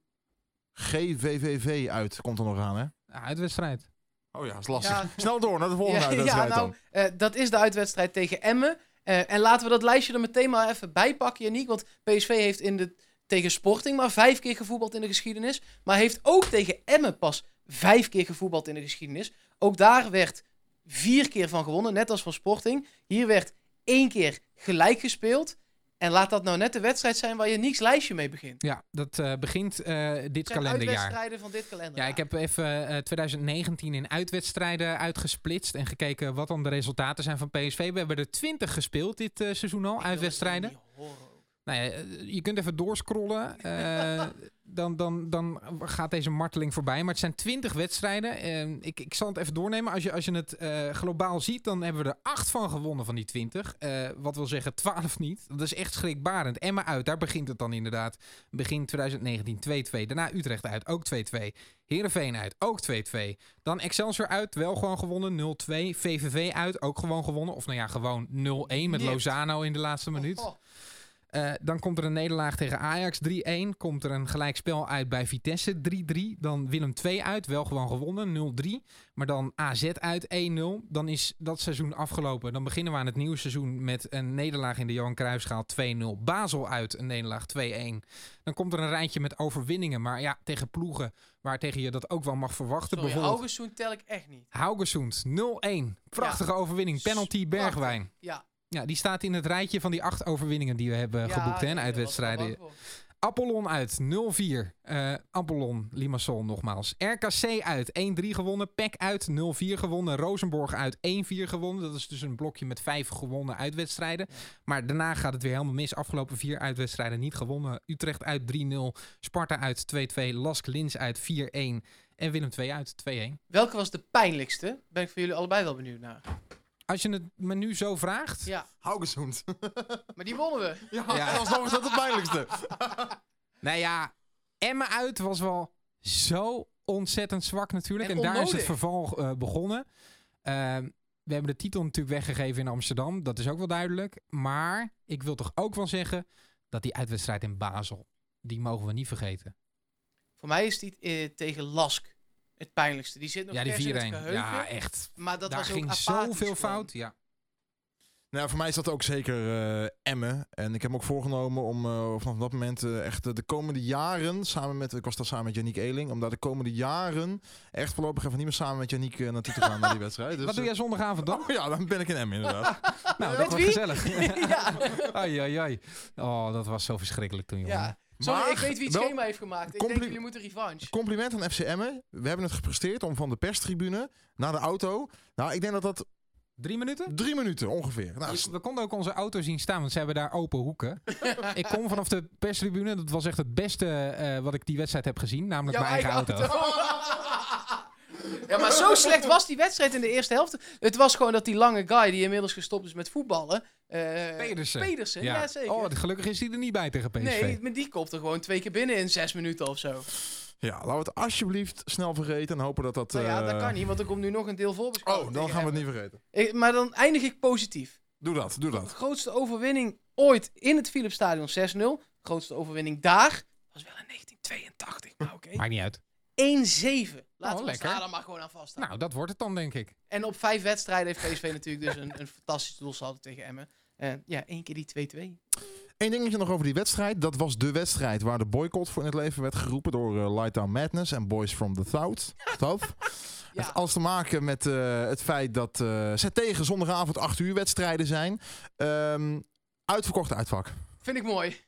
GVVV uit komt er nog aan, hè? Ja, Uitwedstrijd. Oh ja, is lastig. Ja. Snel door naar de volgende Ja, ja, uitwedstrijd nou, dan. eh, dat is de uitwedstrijd tegen Emmen. Eh, en laten we dat lijstje er meteen maar even bij pakken, Janiek. Want PSV heeft in de, tegen Sporting maar vijf keer gevoetbald in de geschiedenis. Maar heeft ook tegen Emmen pas vijf keer gevoetbald in de geschiedenis. Ook daar werd vier keer van gewonnen, net als van Sporting. Hier werd één keer gelijk gespeeld. En laat dat nou net de wedstrijd zijn waar je niks lijstje mee begint. Ja, dat eh, begint eh, dit zijn kalenderjaar. uitwedstrijden van dit kalenderjaar. Ja, ik heb even eh, 2019 in uitwedstrijden uitgesplitst en gekeken wat dan de resultaten zijn van PSV. We hebben er 20 gespeeld dit eh, seizoen al, Ik uitwedstrijden. Nou ja, eh, je kunt even doorscrollen. eh, dan, dan, dan gaat deze marteling voorbij. Maar het zijn 20 wedstrijden. Eh, ik, ik zal het even doornemen. Als je, als je het globaal ziet, dan hebben we er 8 van gewonnen van die 20. Eh, wat wil zeggen 12 niet. Dat is echt schrikbarend. Emma uit, daar begint het dan inderdaad. Begin 2019 2-2. Daarna Utrecht uit, ook 2-2. Heerenveen uit, ook 2-2. Dan Excelsior uit, wel gewoon gewonnen, 0-2. VVV uit, ook gewoon gewonnen. Of nou ja, gewoon 0-1 met. Lozano in de laatste minuut. Oh, Eh, dan komt er een nederlaag tegen Ajax 3-1. Komt er een gelijkspel uit bij Vitesse 3-3. Dan Willem 2 uit, wel gewoon gewonnen 0-3. Maar dan AZ uit 1-0. Dan is dat seizoen afgelopen. Dan beginnen we aan het nieuwe seizoen met een nederlaag in de Johan Cruijffschaal 2-0. Basel uit, een nederlaag 2-1. Dan komt er een rijtje met overwinningen. Maar ja, tegen ploegen waar tegen je dat ook wel mag verwachten. sorry, Bijvoorbeeld Augustszoen tel ik echt niet. Haugesund 0-1. Prachtige overwinning. Penalty. Bergwijn. Ja. Ja, die staat in het rijtje van die acht overwinningen die we hebben Ja, geboekt hè, voor. Apollon uit 0-4. Eh Apollon, Limassol nogmaals. RKC uit 1-3 gewonnen. PEC uit 0-4 gewonnen. Rosenborg uit 1-4 gewonnen. Dat is dus een blokje met vijf gewonnen uitwedstrijden. Maar daarna gaat het weer helemaal mis. Afgelopen vier uitwedstrijden niet gewonnen. Utrecht uit 3-0. Sparta uit 2-2. Lask Lins uit 4-1. En Willem 2 uit 2-1. Welke was de pijnlijkste? Ben ik voor jullie allebei wel benieuwd naar. Als je het me nu zo vraagt. Ja, Haugesund. maar die wonnen we. ja, Ja. dat was nog eens het pijnlijkste. Nou ja, Emma uit was wel zo ontzettend zwak natuurlijk. En, En daar is het verval eh, begonnen. Ehm, we hebben de titel natuurlijk weggegeven in Amsterdam. Dat is ook wel duidelijk. Maar ik wil toch ook wel zeggen dat die uitwedstrijd in Basel, die mogen we niet vergeten. Voor mij is die eh, tegen Lask het pijnlijkste. Die zit nog Ja, die vers in 4-1. het geheugen. Ja, echt. Maar dat daar was ook ging zoveel fout. Ja. Nou, voor mij is dat ook zeker eh Emmen. En ik heb me ook voorgenomen om eh, vanaf dat moment eh, echt de komende jaren, samen met, ik was daar samen met Yannick Eeling, om daar de komende jaren echt voorlopig even niet meer samen met eh, naartoe te gaan naar die wedstrijd. Dus, Wat doe jij zondagavond dan? oh ja, dan ben ik in Emmen inderdaad. nou, Met dat was wie? gezellig. ja. ai, ai, ai. Oh, dat was zo verschrikkelijk toen, jongen. ja. Sorry, Maar ik weet wie het wel- schema heeft gemaakt. Ik denk jullie moeten revanche. Compliment aan FC Emmen. We hebben het gepresteerd om van de perstribune naar de auto. Nou, ik denk dat dat Drie minuten? drie minuten ongeveer. Nou, Dus we konden ook onze auto zien staan, want ze hebben daar open hoeken. ik kom vanaf de perstribune. Dat was echt het beste eh, wat ik die wedstrijd heb gezien. Namelijk Jouw mijn eigen, auto. ja, maar zo slecht was die wedstrijd in de eerste helft. Het was gewoon dat die lange guy die inmiddels gestopt is met voetballen. Eh Pedersen. Pedersen, ja, zeker. Oh, gelukkig is hij er niet bij tegen PSV. nee, maar die kopte gewoon twee keer binnen in zes minuten of zo. ja, laten we het alsjeblieft snel vergeten en hopen dat dat... Nou ja, dat eh, kan niet, want er komt nu nog een deel voorbeschouwing. Oh, dan gaan we het niet vergeten. Ik- Maar dan eindig ik positief. Doe dat, doe dat. Grootste overwinning ooit in het Philips Stadion 6-0. Grootste overwinning daar was wel in 1982. Maar oké. Maakt niet uit. 1-7. Laten we daar dan maar gewoon aan vasthouden. Nou, dat wordt het dan, denk ik. En op vijf wedstrijden heeft PSV natuurlijk dus een, een fantastisch doelsaldo tegen Emmen. Eh, ja, één keer die 2-2. Eén dingetje nog over die wedstrijd. Dat was de wedstrijd waar de boycott voor in het leven werd geroepen door eh, Lightdown Madness en Boys from the South. South. Het heeft alles te maken met eh, het feit dat eh ze tegen zondagavond 8 uur wedstrijden zijn. Ehm uitverkocht uitvak. Vind ik mooi.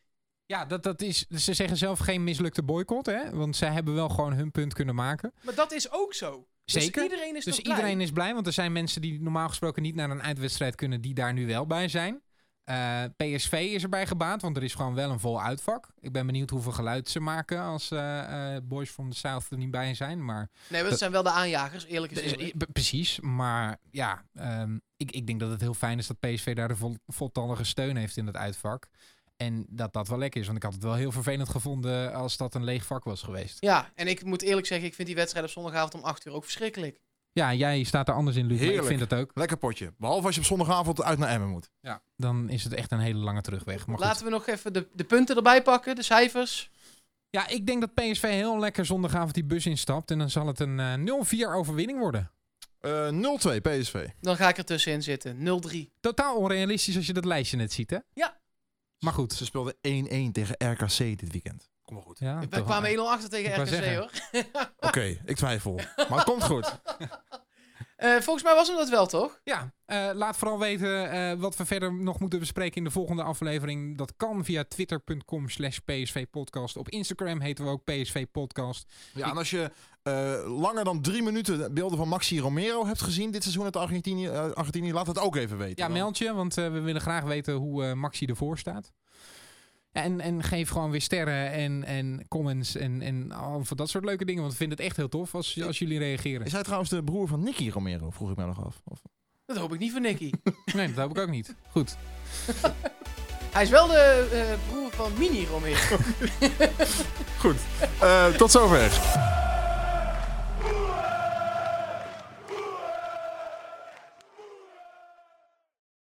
Ja, dat, dat is, ze zeggen zelf geen mislukte boycott, hè? Want zij hebben wel gewoon hun punt kunnen maken. Maar dat is ook zo. Zeker. Dus iedereen is Dus iedereen blij? is blij, want er zijn mensen die normaal gesproken niet naar een uitwedstrijd kunnen, die daar nu wel bij zijn. Eh, PSV is erbij gebaat, want er is gewoon wel een vol uitvak. Ik ben benieuwd hoeveel geluid ze maken als eh, eh, Boys from the South er niet bij zijn. Maar Nee, dat zijn wel de aanjagers, eerlijk Dus, gezegd. precies, maar ja, ehm, ik, ik denk dat het heel fijn is dat PSV daar de vol, voltallige steun heeft in het uitvak. En dat dat wel lekker is, want ik had het wel heel vervelend gevonden als dat een leeg vak was geweest. Ja, en ik moet eerlijk zeggen, ik vind die wedstrijd op zondagavond om 8 uur ook verschrikkelijk. Ja, jij staat er anders in, Luc, maar ik vind het ook. Lekker potje. Behalve als je op zondagavond uit naar Emmen moet. Ja, dan is het echt een hele lange terugweg. Maar goed. Laten we nog even de, de punten erbij pakken, de cijfers. Ja, ik denk dat PSV heel lekker zondagavond die bus instapt en dan zal het een eh 0-4 overwinning worden. Eh 0-2 PSV. Dan ga ik er tussenin zitten. 0-3. Totaal onrealistisch als je dat lijstje net ziet, hè? Ja. Maar goed. Ze speelden 1-1 tegen RKC dit weekend. Kom maar goed. Ja, kwamen 1-0 achter tegen RKC hoor. Oké, ik twijfel. Maar het komt goed. Eh, volgens mij was hem dat wel, toch? Ja, eh, laat vooral weten eh, wat we verder nog moeten bespreken in de volgende aflevering. Dat kan via twitter.com slash psvpodcast. Op Instagram heten we ook PSV Podcast. Ja, en als je eh, langer dan drie minuten beelden van Maxi Romero hebt gezien dit seizoen uit Argentinië, Argentinië laat het ook even weten. Ja, Dan- meld je, want eh, we willen graag weten hoe eh, Maxi ervoor staat. En, en geef gewoon weer sterren en, en comments en, en al van dat soort leuke dingen. Want ik vind het echt heel tof als, als jullie reageren. Is hij trouwens de broer van Nicky Romero? Vroeg ik mij nog af. Of... Dat hoop ik niet voor Nicky. Nee, dat hoop ik ook niet. Goed. Hij is wel de eh, broer van Mini Romero. Goed, Eh, tot zover.